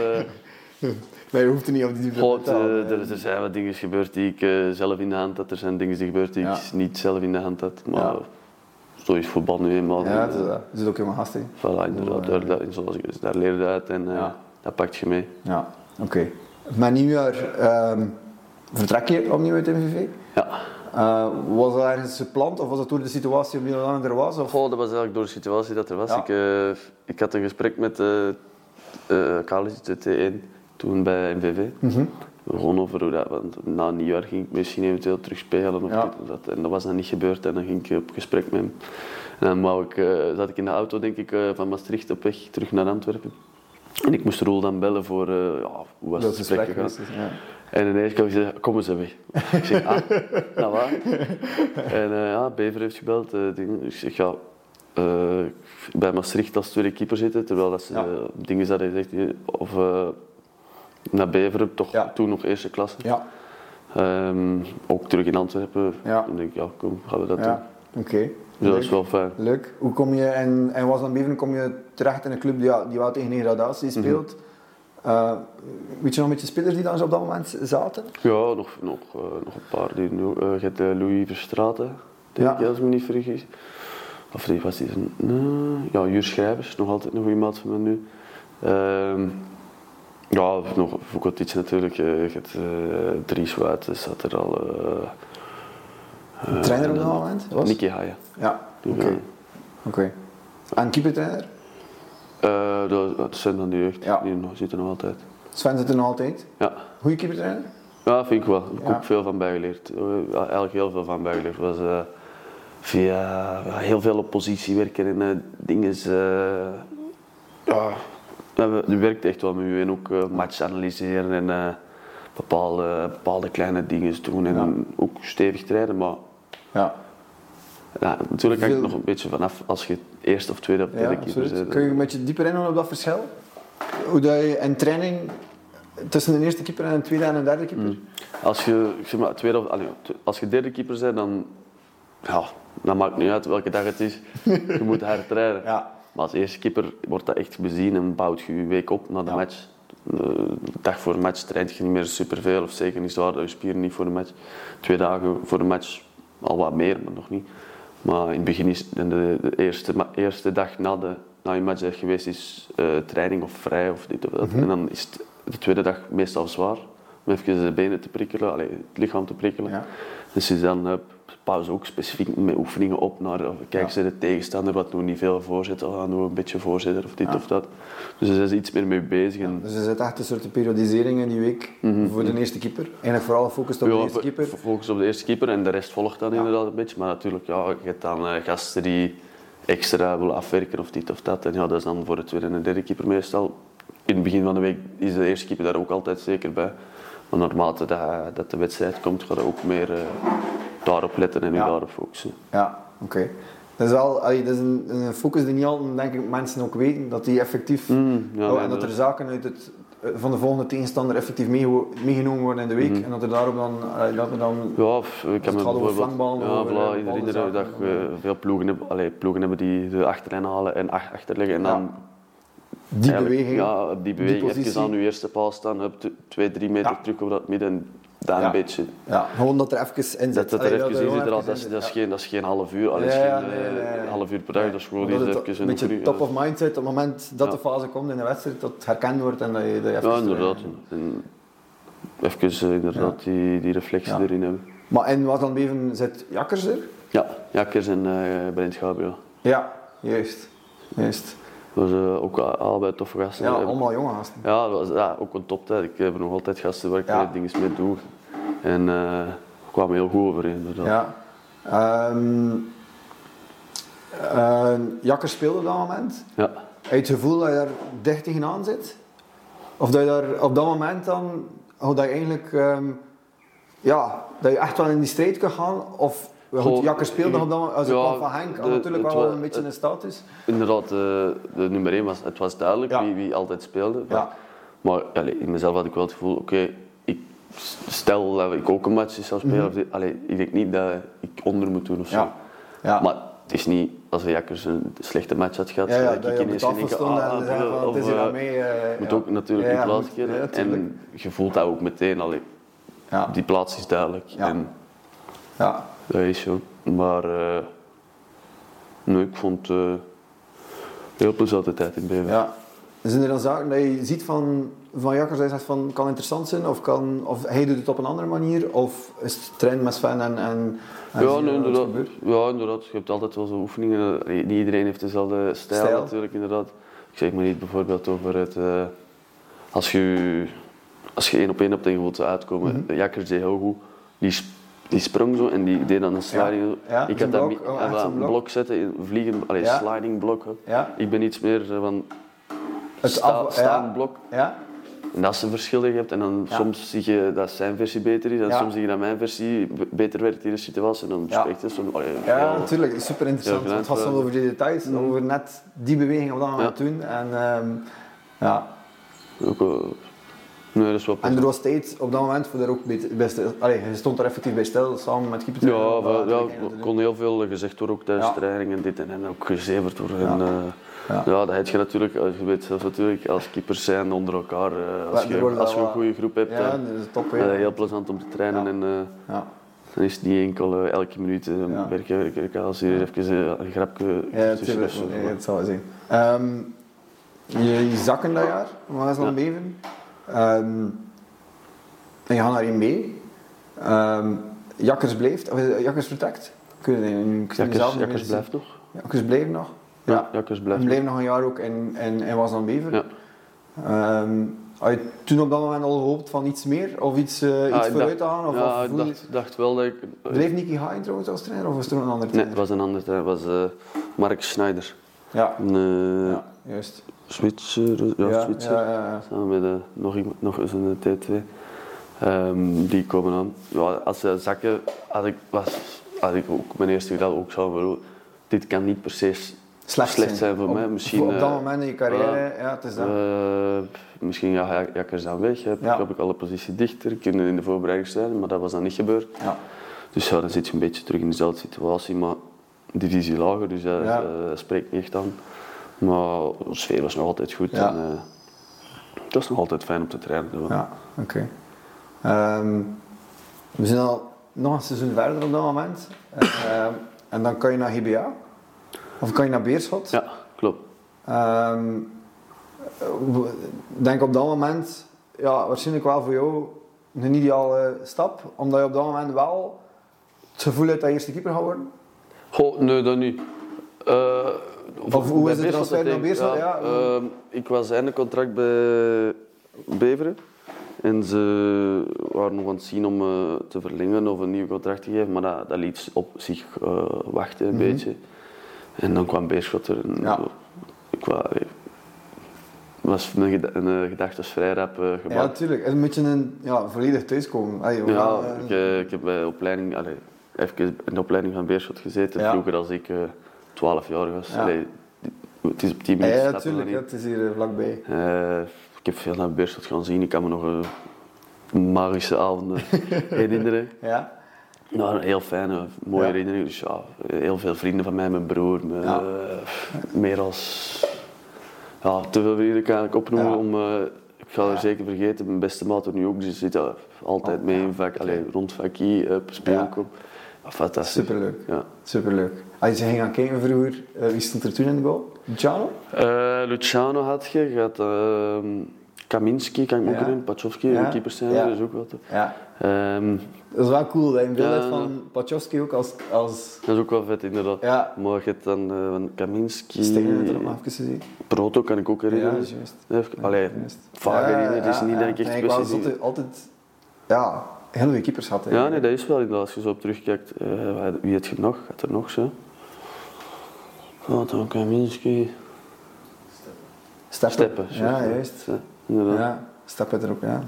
maar je hoeft er niet op die God, er, er, zijn wat dingen gebeurd die ik zelf in de hand had. Er zijn dingen die gebeurd die ik niet zelf in de hand had. Maar ja. zo is voetbal nu eenmaal. Ja, is, dat. is ook helemaal gastig. Voilà, inderdaad. Daar, daar, zoals ik, daar leer je uit en dat pakt je mee. Ja, oké. Okay. Mijn nieuwjaar um, vertrek je opnieuw uit MVV? Ja. Uh, was dat ergens gepland of was dat door de situatie die er was? Of? Goh, dat was eigenlijk door de situatie dat er was. Ik, uh, ik had een gesprek met uh, Carlos, de T1, toen bij MVV. Mm -hmm. Gewoon over hoe dat, want na nieuwjaar ging ik misschien eventueel terug spelen. Of ja. dat, en dat was dan niet gebeurd en dan ging ik op gesprek met hem. En dan wou ik, zat ik in de auto, denk ik, van Maastricht op weg terug naar Antwerpen. En ik moest Roel dan bellen voor, ja, hoe was het gesprek gegaan. Ja. En ineens kwam ik zeggen, kom eens even. Ik zeg, ah, nou waar? En uh, ja, Bever heeft gebeld. Uh, ik zeg, ja, bij Maastricht als tweede keeper zitten, terwijl dat ze ja. dingen hadden gezegd, of naar Bever, toch ja. toen nog eerste klasse. Ja. Um, ook terug in Antwerpen. Ja. Dan denk ik, ja, kom, gaan we dat doen. Oké. Okay. Dus dat is wel fijn. Leuk. Hoe kom je, en, en was dan Beveren, kom je terecht in een club die, die wel tegen een gradatie mhm. speelt? Mm -hmm. Uh, weet je nog met je spelers die dan op dat moment zaten? Ja, nog, nog, uh, nog een paar. Die, uh, je hebt Louis Verstraten, denk ja. ik, als ik me niet vergis. Of die was die ja, Juur Schrijvers, nog altijd een goede maat van me nu. Ehm, ja, nog Vukotic natuurlijk. Je hebt Dries Wuit, zat er al. Trainer op dat moment? Was? Nicky Haaien. Ja, oké. Okay. Okay. En keepertrainer? Uh, dat, zijn dan de jeugd, ja. die nog, zitten nog altijd. Sven zit er nog altijd? Ja. Goeie keeper Ja, vind ik wel. Ik heb ook veel van bijgeleerd. Ja, eigenlijk heel veel van bijgeleerd. was uh, via heel veel op positie werken en uh, dingen. ja, we werkt echt wel met u en ook match analyseren en bepaalde, bepaalde kleine dingen doen en ook stevig trainen. Maar ja. Ja, natuurlijk hangt het nog een beetje vanaf als je eerste of tweede of derde ja, keeper bent. Kun je een beetje dieper in op dat verschil? Hoe dat je in training tussen de eerste keeper en een tweede en een derde keeper? Mm. Als je, zeg maar, tweede of, als je derde keeper bent, dan, ja, dan maakt het niet uit welke dag het is. je moet hard trainen. Ja. Maar als eerste keeper wordt dat echt bezien en bouwt je je week op na de match. De dag voor de match traint je niet meer superveel, of zeker niet zwaar, dat je spieren niet voor de match. Twee dagen voor de match al wat meer, maar nog niet. Maar in het begin is de, de eerste, eerste dag na, de, na je match geweest is uh, training of vrij of dit of dat. Mhm. En dan is de tweede dag meestal zwaar. Om even de benen te prikkelen, allee, het lichaam te prikkelen. Ja. Dus dan pauze ook specifiek met oefeningen op naar kijk ze de tegenstander wat doen niet veel voorzitter, dan doen we een beetje voorzitter of dit of dat. Dus daar is iets meer mee bezig. En... dus er zit echt een soort periodisering in die week mhm. voor de eerste keeper. Eigenlijk vooral gefocust op de eerste keeper. Focus op de eerste keeper en de rest volgt dan inderdaad een beetje. Maar natuurlijk, ja, je hebt dan uh, gasten die extra willen afwerken of dit of dat. En ja, dat is dan voor de tweede en de derde keeper meestal. In het begin van de week is de eerste keeper daar ook altijd zeker bij. Maar naarmate dat, dat de wedstrijd komt, gaat er ook meer uh, daarop letten en ja. daarop focussen. Ja, oké. Dat is, wel, dat is een, een, focus die niet altijd denk ik, mensen ook weten, dat die effectief, mm, ja, oh, en dat er zaken uit het, van de volgende tegenstander effectief meegenomen worden in de week. Mm. En dat er daarop dan, dat er dan ja, ik heb me bijvoorbeeld, ja, voilà, ik herinner dat we veel ploegen hebben, allee, ploegen hebben die de achterlijn halen en achterleggen en dan die beweging. Ja, die beweging. Die even aan je eerste paal staan, op twee, drie meter ja. terug op dat midden. Daar een beetje. Ja, gewoon dat er even in zit. Dat, er even in zit, dat, dat, is, dat, is geen, dat is geen half uur. Allee, ja, geen, nee, nee, nee. half uur per dag, dat is gewoon even een beetje top of mind zit op het moment dat de fase komt in de wedstrijd, dat het herkend wordt en dat je, dat Ja, inderdaad. En even inderdaad die, die reflectie erin hebben. Maar en wat dan even zit Jakkers er? Ja, Jakkers en uh, Brent Gabriel. Ja, juist. juist. Dat was uh, ook allebei toffe gasten. Ja, allemaal jonge gasten. Ja, dat was ja, ook een toptijd. Ik heb nog altijd gasten waar ik ja. dingen mee doe. En uh, we kwamen heel goed overeen. Ja. Um, uh, Jakker speelde op dat moment. Ja. Heb je het gevoel dat je daar dicht tegenaan zit? Of dat je daar op dat moment dan, hoe dat je eigenlijk, um, ja, dat je echt wel in die strijd kan gaan? Of Goed, Jakker speelde dat moment, als ja, van Henk, de, natuurlijk wel een beetje een status. Inderdaad, de, de nummer 1 was, het was duidelijk wie, wie altijd speelde. Ja. Maar allez, in mezelf had ik wel het gevoel, oké, ik stel dat ik ook een match zou spelen, mm -hmm. ik denk niet dat ik onder moet doen of zo. Ja. Maar het is niet als een Jakkers een slechte match had gehad, Ja, ja, dat dat ik ineens ah, het is hier eh, aan eh, moet ja. ook natuurlijk Ja, die ja, plaats ja, en je voelt dat ook meteen, allee, Ja, die plaats is duidelijk. Ja. En ja. Dat is zo. Maar nee, ik vond het eh, heel plezante tijd in Bever. ja. Zijn er dan zaken dat je ziet van, van Jakkers dat zegt van kan interessant zijn of, kan, of hij doet het op een andere manier of is het trainen met Sven en, en, en Ja, nee, er inderdaad. ja, inderdaad. Je hebt altijd wel zo oefeningen. Niet iedereen heeft dezelfde stijl, Stijl. natuurlijk, inderdaad. Ik zeg maar niet bijvoorbeeld over het... eh, als je als je één op één hebt en je wilt uitkomen. De Jakkers deed heel goed. Die, die sprong zo en die deed dan een sliding. Ja, ik had dat blok, oh, ja, wel een blok. blok zetten, vliegen, allee, sliding blok. Ik ben iets meer eh, van het sta, staand blok. Ja, En dat is een verschil dat je hebt. En dan soms zie je dat zijn versie beter is. En soms zie je dat mijn versie beter werkt in de situatie. En dan Ja. spreekt het soms... allee, ja natuurlijk. Super interessant. Het gaat gedaan. soms over die details, over net die beweging op dat moment doen. En, ehm, ja. Ook, wel- nee, dat is wel en er was tijd op dat moment voor daar ook stil. Allee, je stond er effectief bij stil samen met keeper. Ja, wel, ja, er kon heel veel gezegd worden ook tijdens Ja. training en dit en, en ook gezeverd worden. Ja. En, eh, Ja. ja. dat heb je natuurlijk, als je weet zelf natuurlijk, als keepers zijn onder elkaar. eh, als je, als je een goede groep hebt, Ja, dan dat is top. is het hè. heel plezant om te trainen. Ja. En, eh, Ja. dan is het niet enkel eh, elke minuut eh, Ja. werken, werken, werken. Als je even eh, een grapje Ja, tussen. Nee, het zal wel zijn. Ehm, je, zakken dat jaar, Maas Ja. van Beven. Ehm, en je gaat naar 1B. Ehm, Jakkers blijft, of eh, Jakkers vertrekt. Kun je, zie Jakkers, niet Jakkers blijft nog. Jakkers blijft nog. Ja, Ja. Jakkers blijft bleef nog een jaar ook in, in, in Was van Bever. Ja. Ehm, had je toen op dat moment al gehoopt van iets meer of iets, eh, iets Ah, vooruit te gaan? Of, ja, of ik dacht, dacht wel dat ik... Bleef Nicky Hain trouwens als trainer of was er een andere Nee, trainer? het was een ander trainer. Het was eh, Mark Schneider. Ja, ja, juist. Zwitser. Ja, Ja, Zwitser. ja, ja, ja. Samen met eh, nog, iemand, nog eens een T2. Ehm, die komen aan. Ja, als ze zakken, had ik, was, had ik ook mijn eerste gedachte ook zo van, oh, dit kan niet per se s- slecht, slecht zijn voor op, mij. Misschien, op dat eh, moment in je carrière, ja, het is dat. eh, misschien ga ik Jakkers dan weg, heb, Ja. heb ik alle positie dichter, kunnen in de voorbereiding zijn, maar dat was dan niet gebeurd. ja. Dus ja, dan zit je een beetje terug in dezelfde situatie, maar divisie lager, dus dat Ja. eh, spreekt niet echt aan. Maar de sfeer was nog altijd goed Ja. en eh, het was nog altijd fijn om te trainen. ja oké. Ehm, we zijn al nog een seizoen verder op dat moment. Ehm, en dan kan je naar GBA. Of kan je naar Beerschot. Ja, klopt. Ik denk op dat moment, ja, waarschijnlijk wel voor jou een ideale stap. Omdat je op dat moment wel het gevoel hebt dat je eerste keeper gaat worden. Goh, nee, dat niet. Eh, Of hoe is Beerschot transfer naar ik- Beerschot? Ja, ehm, ik was einde contract bij Beveren. En ze waren nog aan het zien om eh, te verlengen of een nieuw contract te geven, maar dat, dat liet op zich eh, wachten een beetje. En dan kwam Beerschot er. En Mhm. Ja. Ik wa- was mijn een eh, gedachte vrij rap eh, Ja, natuurlijk. Het moet je een, ja, volledig thuiskomen. Allee, Ja, eh, ik, eh, ik heb bij opleiding, allee, even in de opleiding van Beerschot gezeten, Ja. vroeger als ik eh 12 jaar was. Ja. Allee, het is op 10 ja, minuten ja, natuurlijk. Het is hier eh, vlakbij. Eh, ik heb veel naar Beerschot gaan zien, ik kan me nog eh, magische avonden herinneren. Ja? Nou, heel fijne, mooie Ja. herinneringen. Dus ja, heel veel vrienden van mij, mijn broer, mijn, Ja. meer als... Ja, te veel vrienden kan ik opnoemen Ja. om... ik ga er zeker vergeten, mijn beste maat er nu ook, dus zit daar altijd Oh, mee in vak, allee, rond vakkie, op speelkom. Ja. Fantastisch. Superleuk. Ja. Superleuk. Als je ging gaan kijken vroeger, eh, wie stond er toen in de goal? Luciano? Eh, Luciano had je, je had ehm, Kaminski, kan ik me ook Ja. herinneren, Pachowski, Ja. de keepers zijn Ja. er dus ook wat. Ja. Ehm, Dat is wel cool dat je een beeld Ja. hebt van Pachowski ook als, als dat is ook wel vet inderdaad. ja, Maar je dan eh, van Kaminski, Stenen er nog even gezien. Proto kan ik ook Ja, herinneren. is juist. Even, allee, herinneren, het is niet dat ik echt Nee, wou specifiek... altijd, altijd ja, heel veel keepers had. Ja, nee, dat is wel inderdaad. Als je zo op terugkijkt, wie had je nog? Had er nog zo? Proto, Kaminski, Steppen. Steppen. Ja, juist. Ja, inderdaad. Ja, Steppen er ook, ja.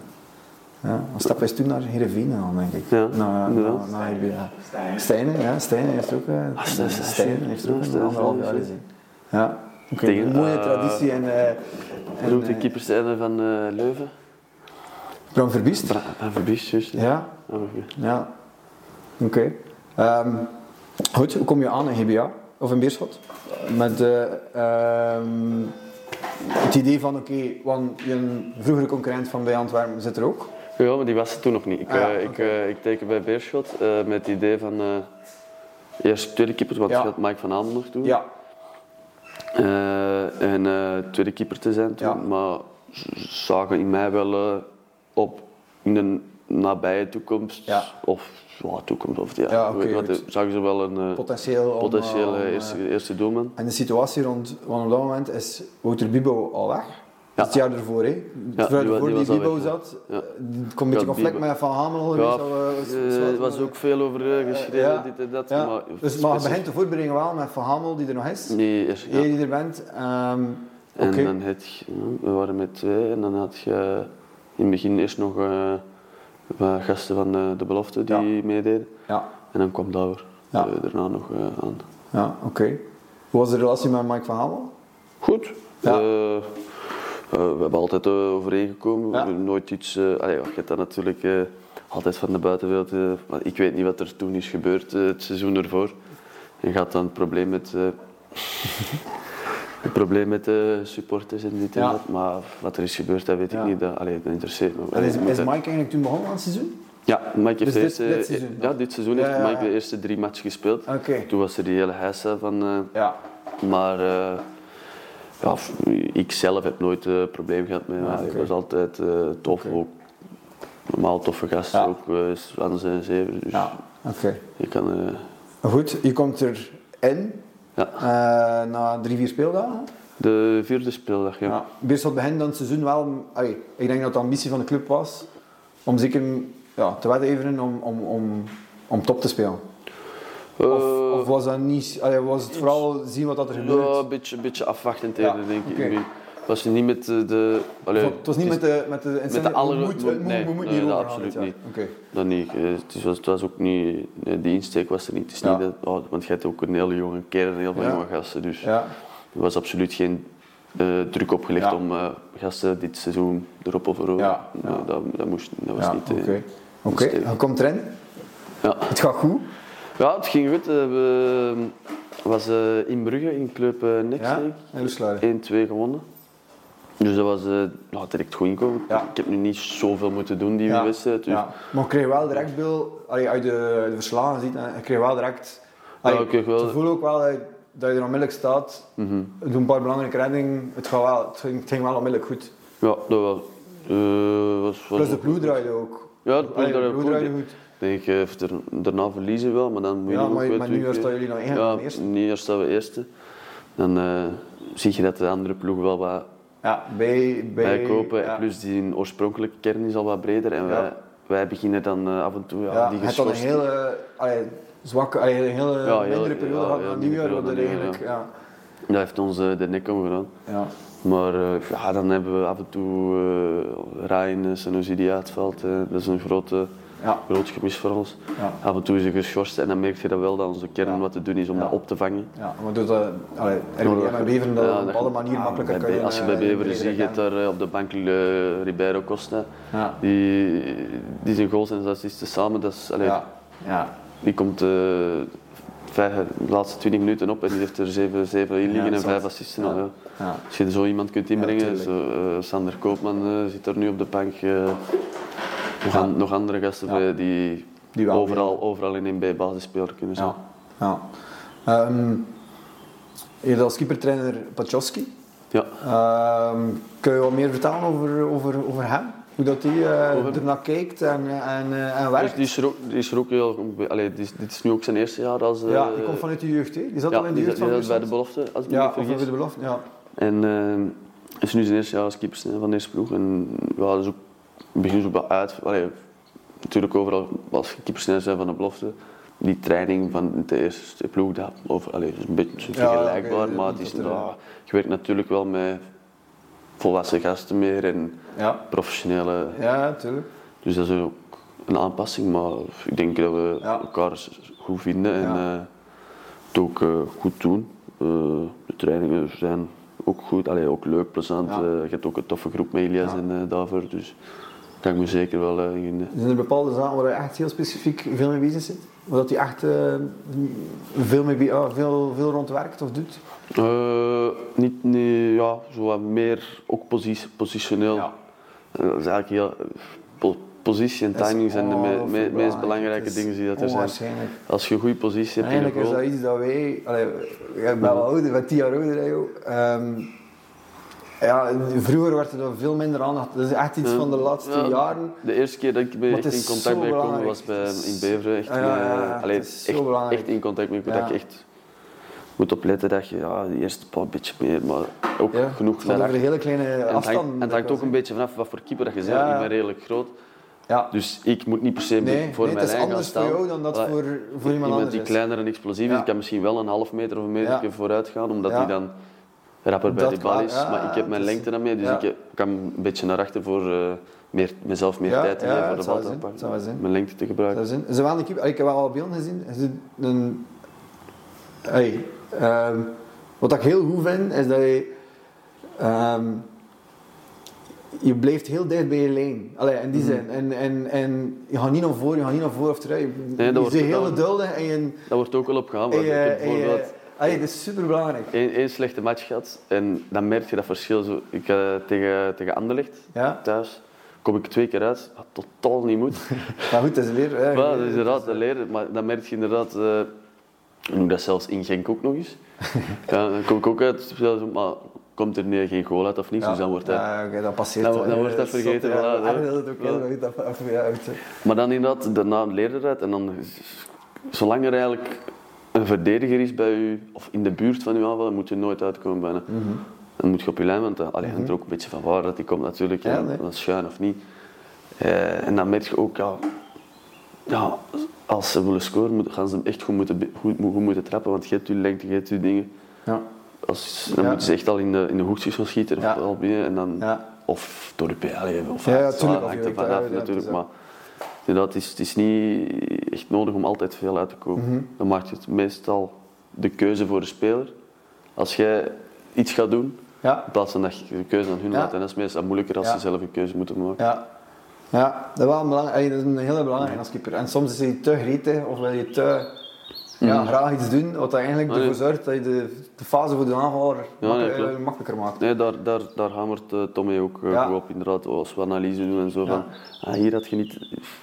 ja. Steppen is toen naar Heerenveen gegaan, denk ik. Ja, naar, naar, naar ja. Stijnen, ja, Stijnen heeft ook, uh, Ah, Stijnen, Stijnen heeft ook ja, een Stijnen, anderhalf jaar gezien. Ja, oké. Een mooie eh, traditie en... eh, en de eh, keepers zijn van eh, Leuven? Bram Verbiest? Bra Van Verbiest, juist. Ja, Ah, oké. ja. Oké. Ehm, goed, hoe kom je aan in GBA? Of in Beerschot. Met eh, ehm, het idee van, oké, want je vroegere concurrent van bij Antwerpen zit er ook. Ja, maar die was er toen nog niet. Ik, Ah, ja, eh, ik, eh, ik teken bij Beerschot eh, met het idee van eh, eerst tweede keeper, want Ja. Mike van Amen nog toen. Ja, Eh, en eh, tweede keeper te zijn toen. Ja. Maar ze zagen in mij wel op in de nabije toekomst. Ja. Of ja, toekomst. Of, ja, Ja, weet wat, zagen ze wel een eh, potentieel. om, potentiële eh, om, eh, eerste, eerste doelman. En de situatie rond, want op dat moment is Wouter Bibo al weg. Is het jaar ervoor, hè? Ja, het jaar die ervoor die Bibo ja. zat. Ja. Komt een beetje Ja, conflict Bibo- met Van Hamel Ja, was ook veel over geschreven, ja. dit en dat. Ja. Maar, dus maar je begint de voorbereiding wel met Van Hamel, die er nog is. Nee, ja. Jij die er bent. ehm, En dan had je, ja, we waren met twee en dan had je in het begin eerst nog wat gasten van eh, de belofte die Ja. meededen. Ja, En dan kwam Douwer Ja. eh, daarna nog eh, aan. ja oké. Hoe was de relatie met Mike Van Hamel? Goed. Ja. We hebben altijd uh, overeengekomen. We Ja. hebben nooit iets... allee, je hebt dat natuurlijk altijd van de buitenwereld. maar ik weet niet wat er toen is gebeurd het seizoen ervoor. En gaat dan het probleem met... eh, het probleem met de supporters en dit en Ja. dat. Maar wat er is gebeurd, dat weet Ja. ik niet. Dat, allee, dat interesseert me. En is, Mike eigenlijk toen begonnen aan het seizoen? Ja, Mike heeft Dus dit- eerste, dit seizoen ja, dit seizoen Ja, heeft ja, Mike ja. de eerste drie matchen gespeeld. Oké. Toen was er die hele heisa van... eh, Ja. maar eh, ja, ik zelf heb nooit een probleem gehad met hem. Ah, Hij oké. was altijd eh, tof. Ook, normaal toffe gast. Ja. Ook uh, aan zijn zeven. Dus Ja, oké. je kan... eh, goed, je komt erin ja. eh na drie, vier speeldagen. De vierde speeldag, ja. Ja. Beerschot begint dan het seizoen wel... allee, ik denk dat de ambitie van de club was om zeker ja, te wedijveren om, om, om, om top te spelen. Of, Eh, of was dat niet... allee, was het vooral zien wat dat er gebeurt? ja, een beetje, beetje afwachtend Ja, denk ik. Was niet met de... de allee, het was niet met de, met de, met de aller- nee, absoluut gaan, niet. ja. Oké. Dat niet. Eh, Het was, het was ook niet... die insteek was er niet. Het is Ja. niet dat, oh, want je hebt ook een hele jonge kern en heel veel Ja. jonge gasten. Dus Ja. er was absoluut geen eh, druk opgelegd om eh, gasten dit seizoen erop of erover. Ja. Eh, dat, dat, moest, dat was niet... eh, oké. Oké, je komt erin. ja. Het gaat goed. ja, het ging goed. Eh, We was eh, in Brugge, in Club uh, Next, Ja, denk ik. en Roeslaar. 1-2 gewonnen. Dus dat was eh, ja, direct goed inkomen. Ja. Ik heb nu niet zoveel moeten doen die Ja, wedstrijd. Dus ja. Maar je kreeg wel direct, Bill, allee, uit de, de verslagen ziet, je kreeg wel direct... allee, ik wel- Je voelt ook wel dat je er onmiddellijk staat. Mhm. Doe een paar belangrijke reddingen. Het, gaat wel, het, ging, het ging wel onmiddellijk goed. Ja, dat wel. Eh, was, was Plus de ploeg draaide ook. Ja, de ploeg draaide goed. goed. Ik denk, eh, er- daarna verliezen wel, maar dan moet je Ja, ook maar, maar nu je- staan jullie nog één Ja, eerste. nu staan we eerste. Dan eh, zie je dat de andere ploeg wel wat Ja, bij... bij bijkopen. ja. En plus die oorspronkelijke kern is al wat breder. En wij, wij beginnen dan eh, af en toe ja, die dan een geschorst. hele allee, zwakke, allee, een hele Ja, mindere periode gehad die nieuwjaar. Wat eigenlijk, ja. Dat heeft ons eh, de nek omgedaan. Ja. Maar eh, ja, dan hebben we af en toe uh, uh, Senozidi uitvalt. eh, dat is een grote, Ja. groot gemis voor ons. Ja. Af en toe is hij geschorst en dan merk je dat wel dat onze kern wat te doen is om dat op te vangen. Ja, maar doet dat, allee, en Beveren dat op alle manieren ja, makkelijker bij- kunnen. Als je bij eh, Beveren ziet, je daar eh, op de bank eh, Ribeiro Costa. Ja. Die, die zijn goals en assisten samen. Dat is, allee, Ja. Ja. Die komt eh, vijf, de laatste 20 minuten op en die heeft er 7 zeven in liggen Ja, en zot. vijf assisten. al, Ja. ja. Als je zo iemand kunt inbrengen, zo, eh, Sander Koopman eh, zit er nu op de bank. eh, nog, Ja. an- nog andere gasten Ja. bij die, Die overal, overal in een B-basisspeler kunnen zijn. Ja. ja. Ehm, je hebt als keepertrainer Pachowski. Ja. Ehm, kun je wat meer vertellen over, over, over hem? Hoe dat hij hem? ernaar kijkt en, eh, en, eh, en Dus werkt? die is er ook, die is er ook heel... Allee, die dit is nu ook zijn eerste jaar als... ja, die komt vanuit de jeugd, hè? Die zat ja, al in de die jeugd zat- van die zat bij de belofte, als ik me Ja, niet vergis. over de belofte, ja. En eh is nu zijn eerste jaar als keeper van deze ploeg. En ja, dat is ook, begint ook wel uit. Allee, natuurlijk overal als keepersnel zijn van de belofte. Die training van de eerste ploeg, dat, over, allee, is een beetje Ja, vergelijkbaar. maar het is, je werkt natuurlijk wel met volwassen gasten meer en Ja, professionele. ja tuurlijk. Dus dat is ook een aanpassing. Maar ik denk dat we Ja. elkaar goed vinden en eh, het ook eh, goed doen. Eh, de trainingen zijn ook goed, Allee, ook leuk, plezant. Je hebt ook een toffe groep met Elias en Daver, dus kan ik me zeker wel eh, in vinden. Zijn er bepaalde zaken waar je echt heel specifiek veel mee bezig zit? Waar hij echt uh, veel, mee, uh, veel, veel rond werkt of doet? Uh, niet, nee, ja, zo wat meer ook positie, positioneel. Ja. dat is eigenlijk heel, positie en timing zijn de me, me, meest belangrijke dingen die dat er zijn. Als je een goede positie hebt Eigenlijk is dat iets dat wij, allee, ik ben wel ouder, ben tien jaar ouder jou. Um, ja, vroeger werd er veel minder aandacht. Dat is echt iets van de laatste ja, jaren. De eerste keer dat ik echt in contact ben gekomen was bij, in Beveren. Echt, ja, allee, echt, echt, in contact met dat ik echt moet opletten dat je ja, die eerste paar beetje meer, maar ook genoeg naar over hele kleine afstanden. En het hangt ook een beetje vanaf wat voor keeper dat je bent. Ik ben redelijk groot. Ja. Dus ik moet niet per se nee, voor nee, mijn eigen gaan staan. Het is anders voor jou dan dat voor, voor iemand, anders die kleiner en explosief is. Ik kan misschien wel een half meter of een meter vooruit gaan, omdat hij dan rapper bij die bal is. maar ik heb mijn lengte dan mee, dus ik kan een beetje naar achter voor uh, meer, mezelf meer tijd te geven voor de bal te pakken. Mijn lengte te gebruiken. Ze een keeper, ik heb wel al beelden gezien. Een, hey, um, wat ik heel goed vind, is dat je... Um, je blijft heel dicht bij je lijn. Allee, in die mhm. zin. En, en, en je gaat niet naar voren, je gaat niet naar voren of terug. Nee, je zit heel geduldig en je... Dat wordt ook wel op gehaald. Ik heb bijvoorbeeld... Allee, dat is super belangrijk. Eén slechte match gehad en dan merk je dat verschil. Zo, ik, uh, tegen, tegen Anderlecht ja? thuis kom ik twee keer uit, wat totaal niet moet. maar goed, dat is leren. Ja, dat is inderdaad te leren, maar dan merk je inderdaad, uh, doe dat zelfs in Genk ook nog eens. ja, dan kom ik ook uit, maar komt er nu geen goal uit of niets, ja. dus dan wordt dat... Ja, okay, dat passeert. Dan, dan wordt dat vergeten. Zot, ja. dat ook Maar dan inderdaad, daarna leer je dat en dan, zolang er eigenlijk een verdediger is bij u, of in de buurt van uw aanval, moet je nooit uitkomen bijna. Mm -hmm. Dan moet je op je lijn, want dan mm -hmm. er ook een beetje van waar dat die komt natuurlijk, ja, nee. dat schuin of niet. Uh, en dan merk je ook, ja, ja, als ze willen scoren, gaan ze hem echt goed moeten, goed, goed moeten trappen, want je hebt je lengte, je hebt je dingen. Ja. Als, dan ja. moeten ze echt al in de, in de hoekjes gaan schieten, of al binnen, en dan, of door de PL, of ja, ja, tuurlijk, hangt er vanaf natuurlijk, maar het is, het is niet echt nodig om altijd veel uit te komen. Mm -hmm. Dan maakt het meestal de keuze voor de speler. Als jij iets gaat doen, ja. in plaats van dat je de keuze aan hun laat, en dat is meestal moeilijker als ze zelf een keuze moeten maken. Ja. Ja, dat is wel een, belangrijk, dat is een hele belangrijke als keeper. En soms is hij te gretig of wil je te ja, graag iets doen wat eigenlijk ervoor zorgt dat je de, de fase voor de aanvaller ja, nee, eh, makkelijker maakt. Nee, daar, daar, daar hamert uh, Tommy ook uh, op, inderdaad, als we analyse doen en zo. Van, ah, hier, had je niet,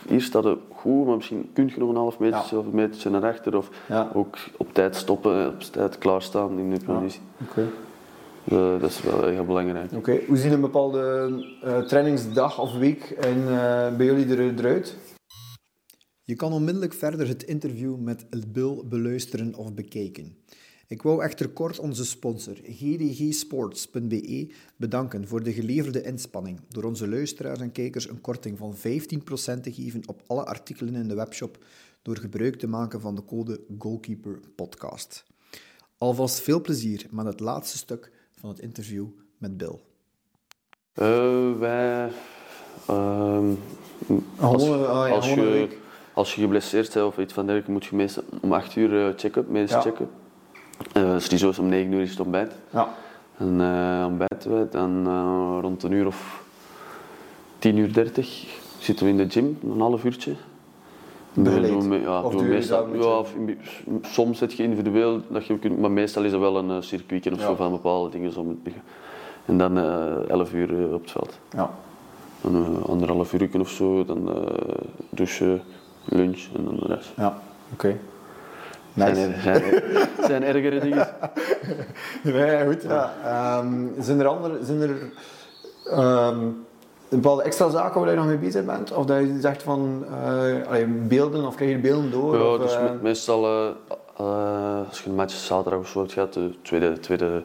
hier staat het goed, maar misschien kun je nog een half meter of een metertje naar achter. Of ook op tijd stoppen, op tijd klaarstaan in de positie. Okay. Uh, dat is wel heel belangrijk. Oké, Hoe ziet een bepaalde trainingsdag of week en, bij jullie eruit? Je kan onmiddellijk verder het interview met El Bill beluisteren of bekijken. Ik wou echter kort onze sponsor gdgsports.be bedanken voor de geleverde inspanning door onze luisteraars en kijkers een korting van 15% te geven op alle artikelen in de webshop door gebruik te maken van de code Goalkeeper Podcast. Alvast veel plezier met het laatste stuk van het interview met Bill. Uh, wij... Uh, als, als je als je geblesseerd bent of iets van dergelijke, moet je meestal om 8 uur checken, medisch ja. checken. Uh, sowieso is om 9 uur is het ontbijt. Ja. En uh, ontbijten we, dan rond een uur of 10 uur 30 zitten we in de gym, een half uurtje. Begeleid? Ja, of meestal, ja, soms zit je individueel, dat je kunt, maar meestal is er wel een circuitje of ja. zo van bepaalde dingen. Zo en dan 11 uur op het veld. Ja. Dan anderhalf uur of zo, dan douchen lunch en dan de rest. Ja, oké. Okay. Nice. Zijn, er, zijn, ergere dingen? nee, goed. Ja. Um, zijn er andere, zijn er um, bepaalde extra zaken waar je nog mee bezig bent? Of dat je zegt van uh, beelden of krijg je beelden door? Ja, of, dus uh... meestal uh, als je een match zaterdag of zo hebt gehad, de tweede, tweede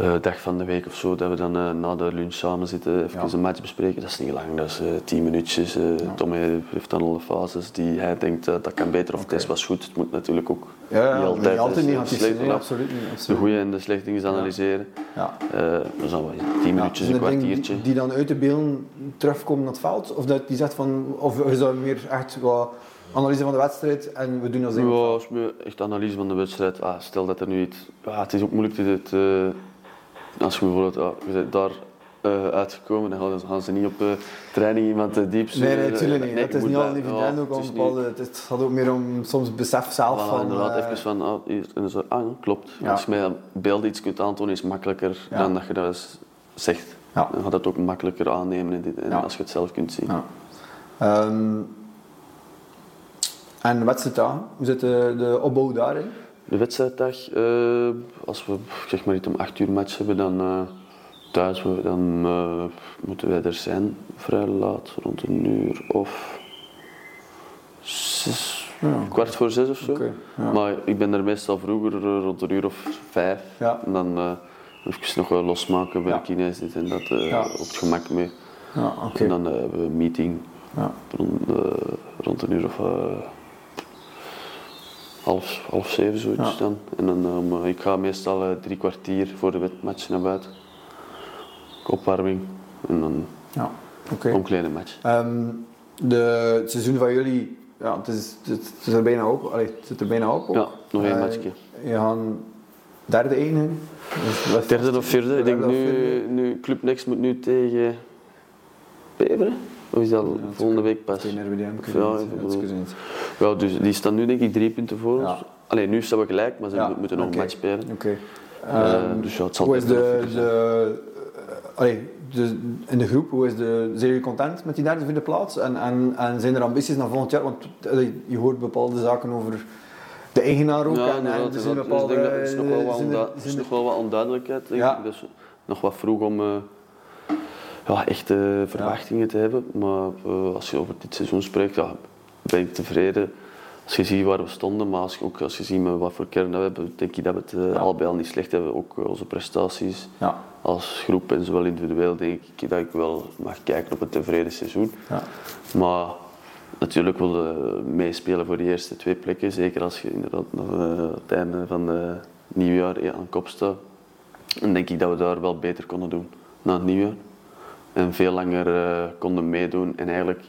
uh, dag van de week of zo, dat we dan uh, na de lunch samen zitten, even ja. een match bespreken. Dat is niet lang, dat is uh, tien minuutjes. Ja. Tommy heeft dan alle fases die hij denkt dat kan beter of okay. het was goed. Het moet natuurlijk ook ja, niet altijd, niet altijd negatief zijn. Nee, absoluut niet. Absoluut. De goede en de slechte dingen analyseren. Ja. dan zijn we tien minuutjes, een kwartiertje. Die, die dan uit de beelden terugkomen naar het veld? Of dat die zegt van, of is dat meer echt wat analyse van de wedstrijd en we doen als Ja, echt analyse van de wedstrijd. Ah, stel dat er nu iets... Ah, het is ook moeilijk te, te als je bijvoorbeeld, ja, je daar eh, uitgekomen. Dan gaan ze, niet op eh, training iemand te diep Nee, nee, natuurlijk niet. Nee, het is niet bij- evident ook het om bepaalde... Het gaat ook meer om soms besef zelf Voilà, van... inderdaad, eh, even van, ah, hier, en zo, ah, klopt. Ja. Als je mij beelden iets kunt aantonen, is het makkelijker Ja. dan dat je dat eens zegt. Ja. Dan gaat het ook makkelijker aannemen en, dit- en Ja. als je het zelf kunt zien. Ja. Ehm, en wedstrijddagen, hoe zit de, de opbouw daarin? De wedstrijddag, eh, als we zeg maar niet om 8 uur match hebben, dan eh, thuis, we- dan eh, moeten wij er zijn vrij laat, rond een uur of zes, Ja. kwart voor zes of zo. Ja. Maar ik ben er meestal vroeger, rond een uur of vijf. Ja. En dan even nog wel losmaken bij de kines dit en dat, op het gemak mee. Ja, oké. En dan hebben we een meeting Ja. rond, rond een uur of half, half zeven zoiets Ja. dan. En dan eh, om, eh, ik ga meestal eh, drie kwartier voor de match naar buiten. Opwarming en dan Ja, oké. een kleine match. Ehm, de, het seizoen van jullie, ja, het, is, het, is er bijna op. Allee, het zit er bijna op. ook. Ja, nog één Eh, matchje. Je gaat derde eindigen. Dus Derde of vierde. Ik denk nu, nu Club Next moet nu tegen Beveren. Of is dat Ja, volgende week pas? Tegen RWDM. Ja. Ja, dus die staan nu denk ik drie punten voor ons. Allee, nu staan we gelijk, maar ze moeten nog een match spelen. Oké. Eh, Ehm, dus ja, het zal hoe is de, de, eh, allee, de, in de groep, hoe is de, zijn jullie content met die derde vierde plaats? En, en, en zijn er ambities naar volgend jaar? Want allee, je hoort bepaalde zaken over de eigenaar ook. Ja, en, er zijn. Dus ik bepaalde... denk dat er is nog wel wat, nog wel onduidelijkheid. Denk ik. Dus nog wat vroeg om eh, ja, echte verwachtingen te hebben. Maar eh, als je over dit seizoen spreekt, ja, ben ik tevreden. Als je ziet waar we stonden, maar als je, ook als je ziet met wat voor kern we hebben, denk ik dat we het eh, Ja. al bij al niet slecht hebben. Ook eh, onze prestaties Ja, als groep en zowel individueel denk ik dat ik wel mag kijken op een tevreden seizoen. ja. Maar natuurlijk wil je meespelen voor de eerste twee plekken. Zeker als je inderdaad nog eh, het einde van het nieuwjaar aan kop staat. Dan denk ik dat we daar wel beter konden doen na het nieuwjaar. En veel langer eh, konden meedoen en eigenlijk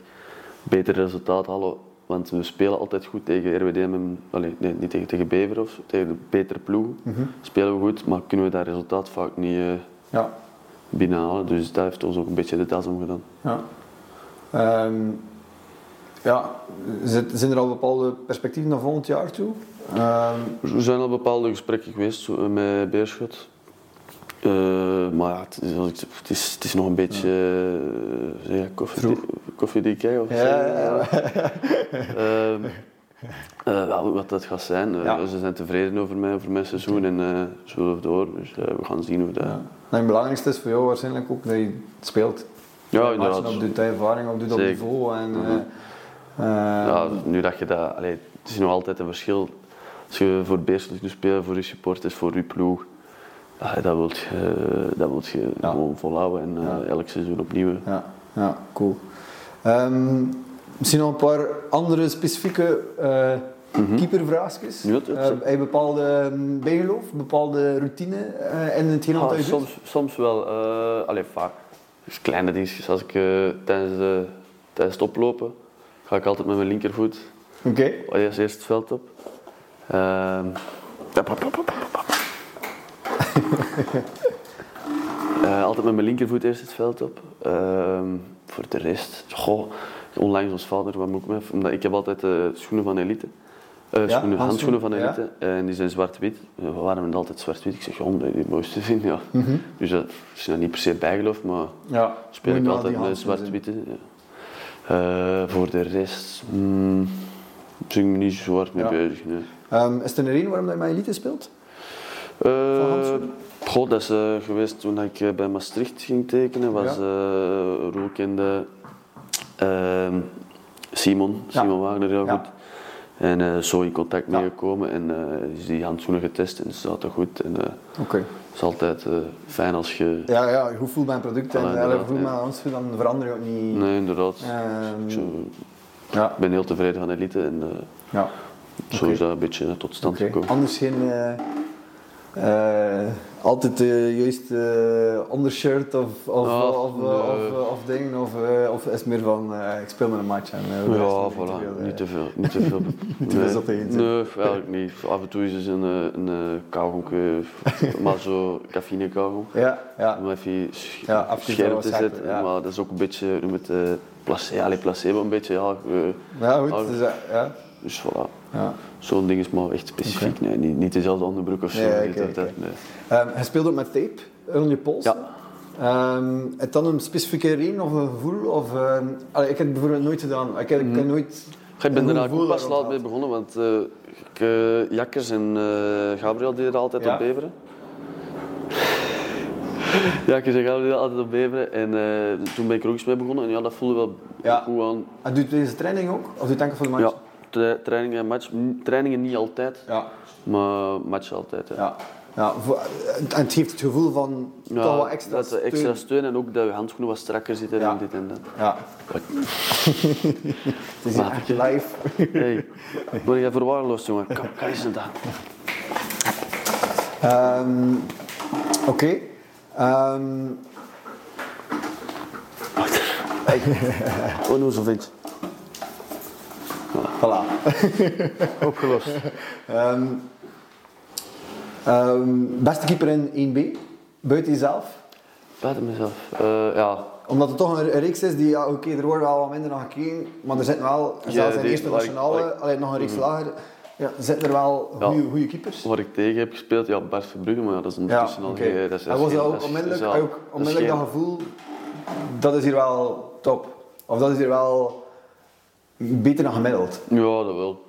beter resultaat halen. Want we spelen altijd goed tegen RWDM, en, allee, nee, niet tegen, tegen Bever of tegen de betere ploegen. Spelen we goed, maar kunnen we dat resultaat vaak niet eh, ja. binnenhalen. Dus dat heeft ons ook een beetje de das omgedaan. Ja. Ehm, ja, zijn er al bepaalde perspectieven naar volgend jaar toe? Ehm, Er zijn al bepaalde gesprekken geweest eh, met Beerschot. Eh, maar ja, het, is, het, is, het is nog een beetje uh, ja, koffie, Vroeg. koffiedik hè, of Ja, zo. ja, eh, wel, wat dat gaat zijn. Eh. Ze zijn tevreden over mij, over mijn seizoen en eh zullen door. Dus eh, we gaan zien hoe dat... ja. Het belangrijkste is voor jou waarschijnlijk ook dat je speelt. Ja, inderdaad. Op de ervaring, op dat Zeker. niveau. En, Mhm. eh, Ja, nu dat je dat... Allee, het is nog altijd een verschil. Als je voor Beerschot nu speelt, voor je supporters, voor je ploeg. Ja, dat wil je, dat wilt je Ja. gewoon volhouden en eh, elk seizoen opnieuw. ja, ja, cool. Ehm, misschien nog een paar andere specifieke uh, keepervraagjes. Mhm. Ja, dat is- Eh, heb je bepaalde ehm, bijgeloof, bepaalde routine eh, in hetgeen wat Ah, soms, soms wel. eh allee, vaak. Dus kleine dingetjes. Als ik tijdens, de, tijdens het oplopen ga ik altijd met mijn linkervoet Oké. eerst, eerst het veld op. Ehm, Eh, altijd met mijn linkervoet eerst het veld op. Ehm, voor de rest, goh, onlangs ons vader, wat moet ik mee? Omdat ik heb altijd eh, schoenen van elite. Eh, Ja, schoenen, handschoenen van elite. En die zijn zwart-wit. We waren altijd zwart-wit. Ik zeg, je die mooiste vind. Ja. Dus dat is nou niet per se bijgeloof, maar Ja, speel ik altijd met zwart-witte. Voor de rest, hmm, ben ik me niet zo hard mee Ja. bezig. Nee. Ehm, is er een reden waarom je met elite speelt? Eh, goh, dat is eh, geweest toen ik eh, bij Maastricht ging tekenen. Was Ja. eh Roel kende ehm, Simon, Ja. Simon Wagner heel Ja. goed. En zo in contact meegekomen en is die handschoenen getest en ze zaten goed. En Oké. het is altijd fijn als je... Ja, ja, hoe voelt mijn product en voelt ja. mijn handschoen, dan verander je ook niet. Nee, inderdaad. Ehm, Ik zo- ja, ik ben heel tevreden van Elite en ja. zo is dat een beetje tot stand gekomen. Anders geen, altijd de juiste undershirt of, of, Ja, of, nee. of, of, ding, of, eh, of is het meer van eh, ik speel met een match en eh, Ja, niet te voilà. veel, eh. Niet te veel. Niet te veel. Niet te veel nee. eigenlijk niet. Af en toe is er een, eh, een, kauwgomke, maar zo cafeïne kauwgom. Ja, ja. Om even Ja, scherp te zetten. Maar dat is ook een beetje, noem het, eh placebo, placebo een beetje. Ja, eh, Ja, goed. Dus, eh, ja. dus voilà. Ja. Zo'n ding is maar echt specifiek. Nee, niet, niet dezelfde onderbroek of zo. Nee, dat, nee. Ehm, hij speelt ook met tape rond je pols. Ja. Ehm, je dan een specifieke reden of een gevoel? Of, ehm, allee, ik heb het bijvoorbeeld nooit gedaan. Ik heb, ik heb nooit... Ik ben er ook pas laat mee begonnen, want eh, ik, eh, Jakkers en eh, Gabriel deden er altijd Ja. op beveren. Jakkers en Gabriel deden altijd op beveren en eh, toen ben ik er ook eens mee begonnen en ja, dat voelde wel Ja. goed aan. En doet deze training ook? Of doet het enkel voor de match? Ja, tra- trainingen en match. Trainingen niet altijd, Ja. maar match altijd. Ja. ja. ja voor- en het geeft het gevoel van Ja, toch wat extra dat, eh, extra steun. steun en ook dat je handschoenen wat strakker zitten Ja. en dit en dat. Ja. Kijk. Het is echt live. Hey, word jij verwaarloosd, jongen? Kom, kan eens dan. Ehm, Oké. Ehm, Oh, nou zo vindt. Voilà. Opgelost. Ehm, ehm, beste keeper in 1B? Buiten jezelf? Buiten mezelf. Eh, ja, Omdat het toch een, een reeks is die, ja, oké, er wordt wel wat minder naar gekeken, maar er zitten wel, zelfs in de die- eerste nationale, ik- alleen nog een reeks lager, ja, zitten er wel Ja. goede goede keepers. waar ik tegen heb gespeeld, ja, Bart Verbrugge, maar ja, dat is Ja, al oké. geen- dat is- En was dat ook onmiddellijk, dat is- ook onmiddellijk dat geen- gevoel, dat is hier wel top? Of dat is hier wel beter dan gemiddeld? Ja, dat wel.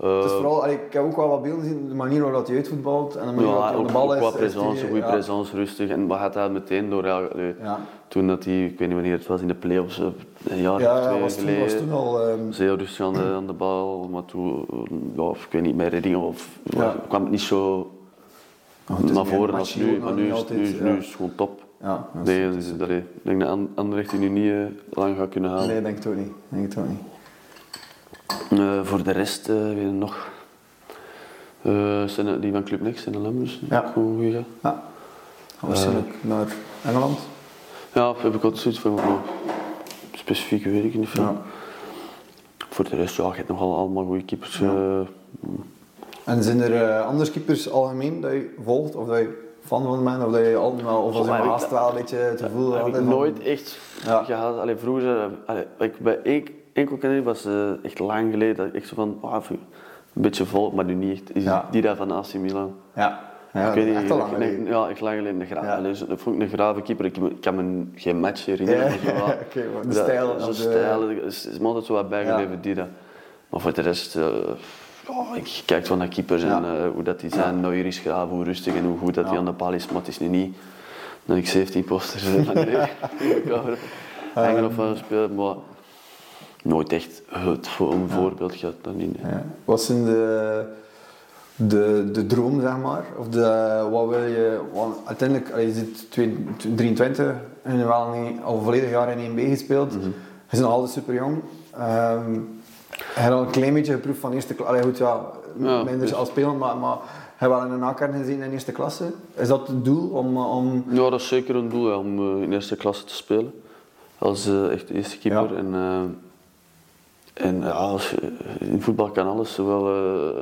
Eh, Het is vooral, allee, ik heb ook wel wat beelden gezien, de manier waarop hij uitvoetbalt en de manier waarop ja, hij aan de bal is. qua presence, goede ja. presence, rustig. En maar gaat dat meteen door, ja, toen dat hij, ik weet niet wanneer het was, in de play-offs, eh, een jaar ja, of twee was, toen, geleden. was toen al... ehm, Zeer rustig aan de, aan de bal, maar toen, eh, ja, of ik weet niet, met reddingen of kwam het niet zo oh, het naar voren als nu. Maar nu altijd, nu, nu is het gewoon top. Ja, dat is- Nee, dus, ik denk dat An- Anderlecht die nu niet eh, lang gaat kunnen halen. Nee, denk het ook niet. Denk het ook niet. Eh, voor de rest, eh weet je nog. Eh, zijn die van Club Next, de Lambers. Ja. Goed gegaan. Ja. Waarschijnlijk naar Engeland. Ja, heb ik altijd zoiets van, specifieke ik niet veel. Ja. Voor de rest, ja, je hebt nogal allemaal goede keepers. Ja. En zijn er andere keepers algemeen dat je volgt? Of dat je fan van bent? Of dat je wel, of als je haast wel een beetje het gevoel heb had? ik nooit echt Ja. gehad. Allee, vroeger, allee, ik bij één, enkel ken was eh, echt lang geleden dat ik echt zo van, even een beetje vol, maar nu niet echt. Is Ja. Die daar van AC Milan. Ja, ja ik weet niet, echt al lang ik- geleden. Ja, echt lang geleden. Een gra- Ja. allee, zo- dat vond ik een grave keeper. Ik, kan me geen match herinneren. Ja, zo, de stijl of de- stijl, is, is me altijd zo wat bijgebleven, die dat. Maar voor de rest, eh, ja, ik kijk van naar keepers en eh, hoe dat die zijn. Neuer is graaf, hoe rustig en hoe goed dat Ja. aan de paal is. Maar het is nu niet dat ik 17 posters van die elkaar hangen of uh, spelen. Maar nooit echt het voorbeeld gehad. Dat niet, nee. Ja. Wat zijn de, de, de droom, zeg maar? Of de, wat wil je... Want uiteindelijk, je zit twee- 23 en wel niet al volledig jaar in 1B gespeeld. Mhm. Je bent nog altijd super jong. Ehm je hebt al een klein beetje geproefd van eerste klasse. Goed, ja, Ja, minder dus- als spelen, maar, maar je hebt wel in een nakern gezien in eerste klasse. Is dat het doel om... om Ja, dat is zeker een doel ja, om eh, in eerste klasse te spelen. Als eh, echt eerste keeper. Ja. En, eh, en ja, als je- in voetbal kan alles, zowel eh,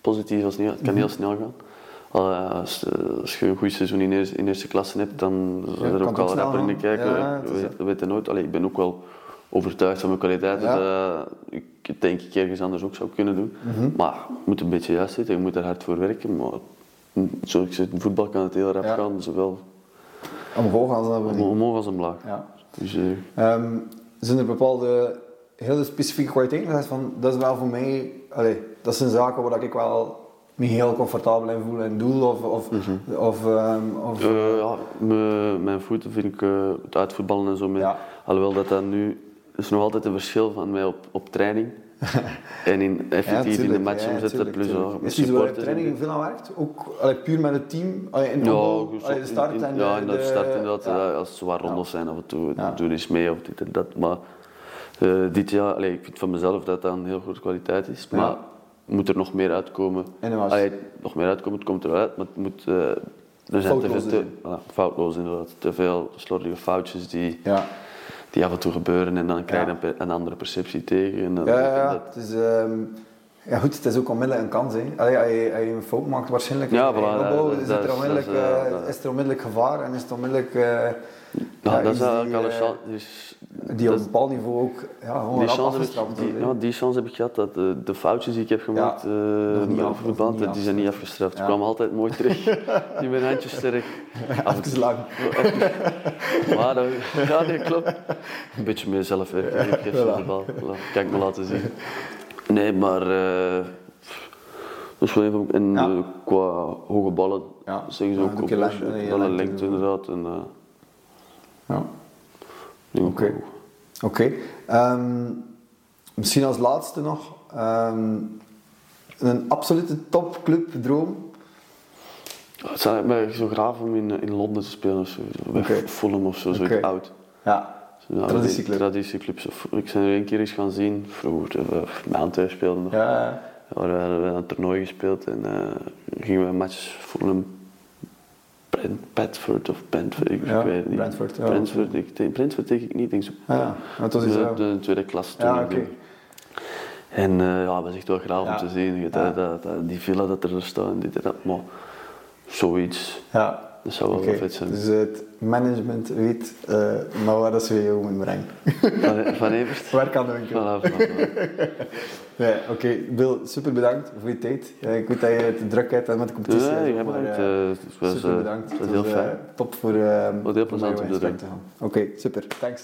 positief als negatief. Het kan heel snel gaan. Eh, Als, eh, als je een goed seizoen in eerste, in eerste klasse hebt, dan kan er het ook al rapper in de kijken. Ja, het je nooit. Allee, ik ben ook wel overtuigd van mijn kwaliteiten. Ja. Dat ik denk ik ergens anders ook zou kunnen doen. Mhm. Maar je moet een beetje juist zitten, je moet er hard voor werken. Maar zoals ik zeg, in voetbal kan het heel rap Ja. gaan, zowel omhoog we niet. omhoog als omlaag. Ja. Dus, eh, Ehm, zijn er bepaalde hele specifieke kwaliteiten? Is, van, dat is wel voor mij, allee, dat zijn zaken waar ik wel me heel comfortabel in voel en doel. Of, of, of, ehm, of Eh, ja, me- mijn voeten vind ik eh, het uitvoetballen en zo. Mee. Ja. Alhoewel dat dat nu is nog altijd een verschil van mij op, op training en in effectief in de match ja, omzetten. plus tuurlijk. ja, met Is die waar training veel aan werkt? Ook allee, puur met het team? Allee, in Ja, opbouw, goed, allee, de start in- en ja, de, in de, de start inderdaad. ja. eh, Als het zwaar rondes zijn af en toe, Ja. doe eens mee of dit en dat. Maar eh, dit jaar, allee, ik vind van mezelf dat dat een heel grote kwaliteit is. Maar moet er nog meer uitkomen. Inderdaad. Allee, nog meer uitkomen, het komt eruit, maar het moet... eh, er zijn te Foutloos veel... Te, zijn. voilà, foutloos inderdaad. Te veel slordige foutjes die, Ja. die af en toe gebeuren en dan krijg je Ja. een, andere perceptie tegen. En dan, Ja, ja, dat- Het is, ehm, ja, goed, het is ook onmiddellijk een kans. Hè. Allee, als, je, als je een fout maakt, waarschijnlijk Ja, voilà, opbouw, is, dat er onmiddellijk, dat is, dat- is er onmiddellijk gevaar en is het onmiddellijk... eh, Ja, ja, dat is die, eigenlijk chance. Dus, die op een bepaald niveau ook ja, gewoon die, chance heb ik, afgestraft die, ja, die chance heb ik gehad dat de, de foutjes die ik heb gemaakt Ja, eh, nog niet af- die zijn niet afgestraft. Ja. Ik kwam altijd mooi terug in mijn handjes sterk. Af en Even lang. toe- Maar dat, ja, nee, klopt. Een beetje meer zelfwerk. Ik geef ze de bal. Voilà, Kan ik me laten zien. Nee, maar eh, dat is wel een van En Ja. eh, qua hoge ballen Ja. zeggen ze ook een op lengte, wel een inderdaad. En, eh, Ja. die ook Oké. Ehm, misschien als laatste nog. ehm, een absolute topclubdroom. Het zou mij zo graag om in, in Londen te spelen of zo. Bij. Fulham of zo, zoiets Oké. oud. Ja. Ja, Traditieclub. Traditieclubs. Of- Ik ben er een keer eens gaan zien, vroeger, eh, Antwerpen speelde nog. Ja, ja. We hadden een toernooi gespeeld en eh, gingen we matches Fulham, Bedford of Brentford, ik, Ja, ik weet het niet. Brentford, ja. Brentford, ik denk, Brentford denk ik niet, denk zo. Ah, ja. Dat was iets, de, ja. de tweede klas toen. Ja, ik oké. denk. En eh, ja, dat was echt wel graag Ja. om te zien. Je- Ja. dat, dat, dat- die villa dat er staat, dit en dat, maar zoiets, ja. dat zou wel wel vet zijn. Dus het management weet uh, naar waar dat ze je moeten brengen. Van, van Evert? Waar kan de winkel? Voilà, voilà. Nee, Oké, Bill, super bedankt voor je tijd. Eh, ik weet dat je te druk hebt met de competitie. Ja, jij maar, bedankt. het was, super bedankt. het was Het heel fijn. top voor, uh, heel plezant om te doen. Oké, super. Thanks.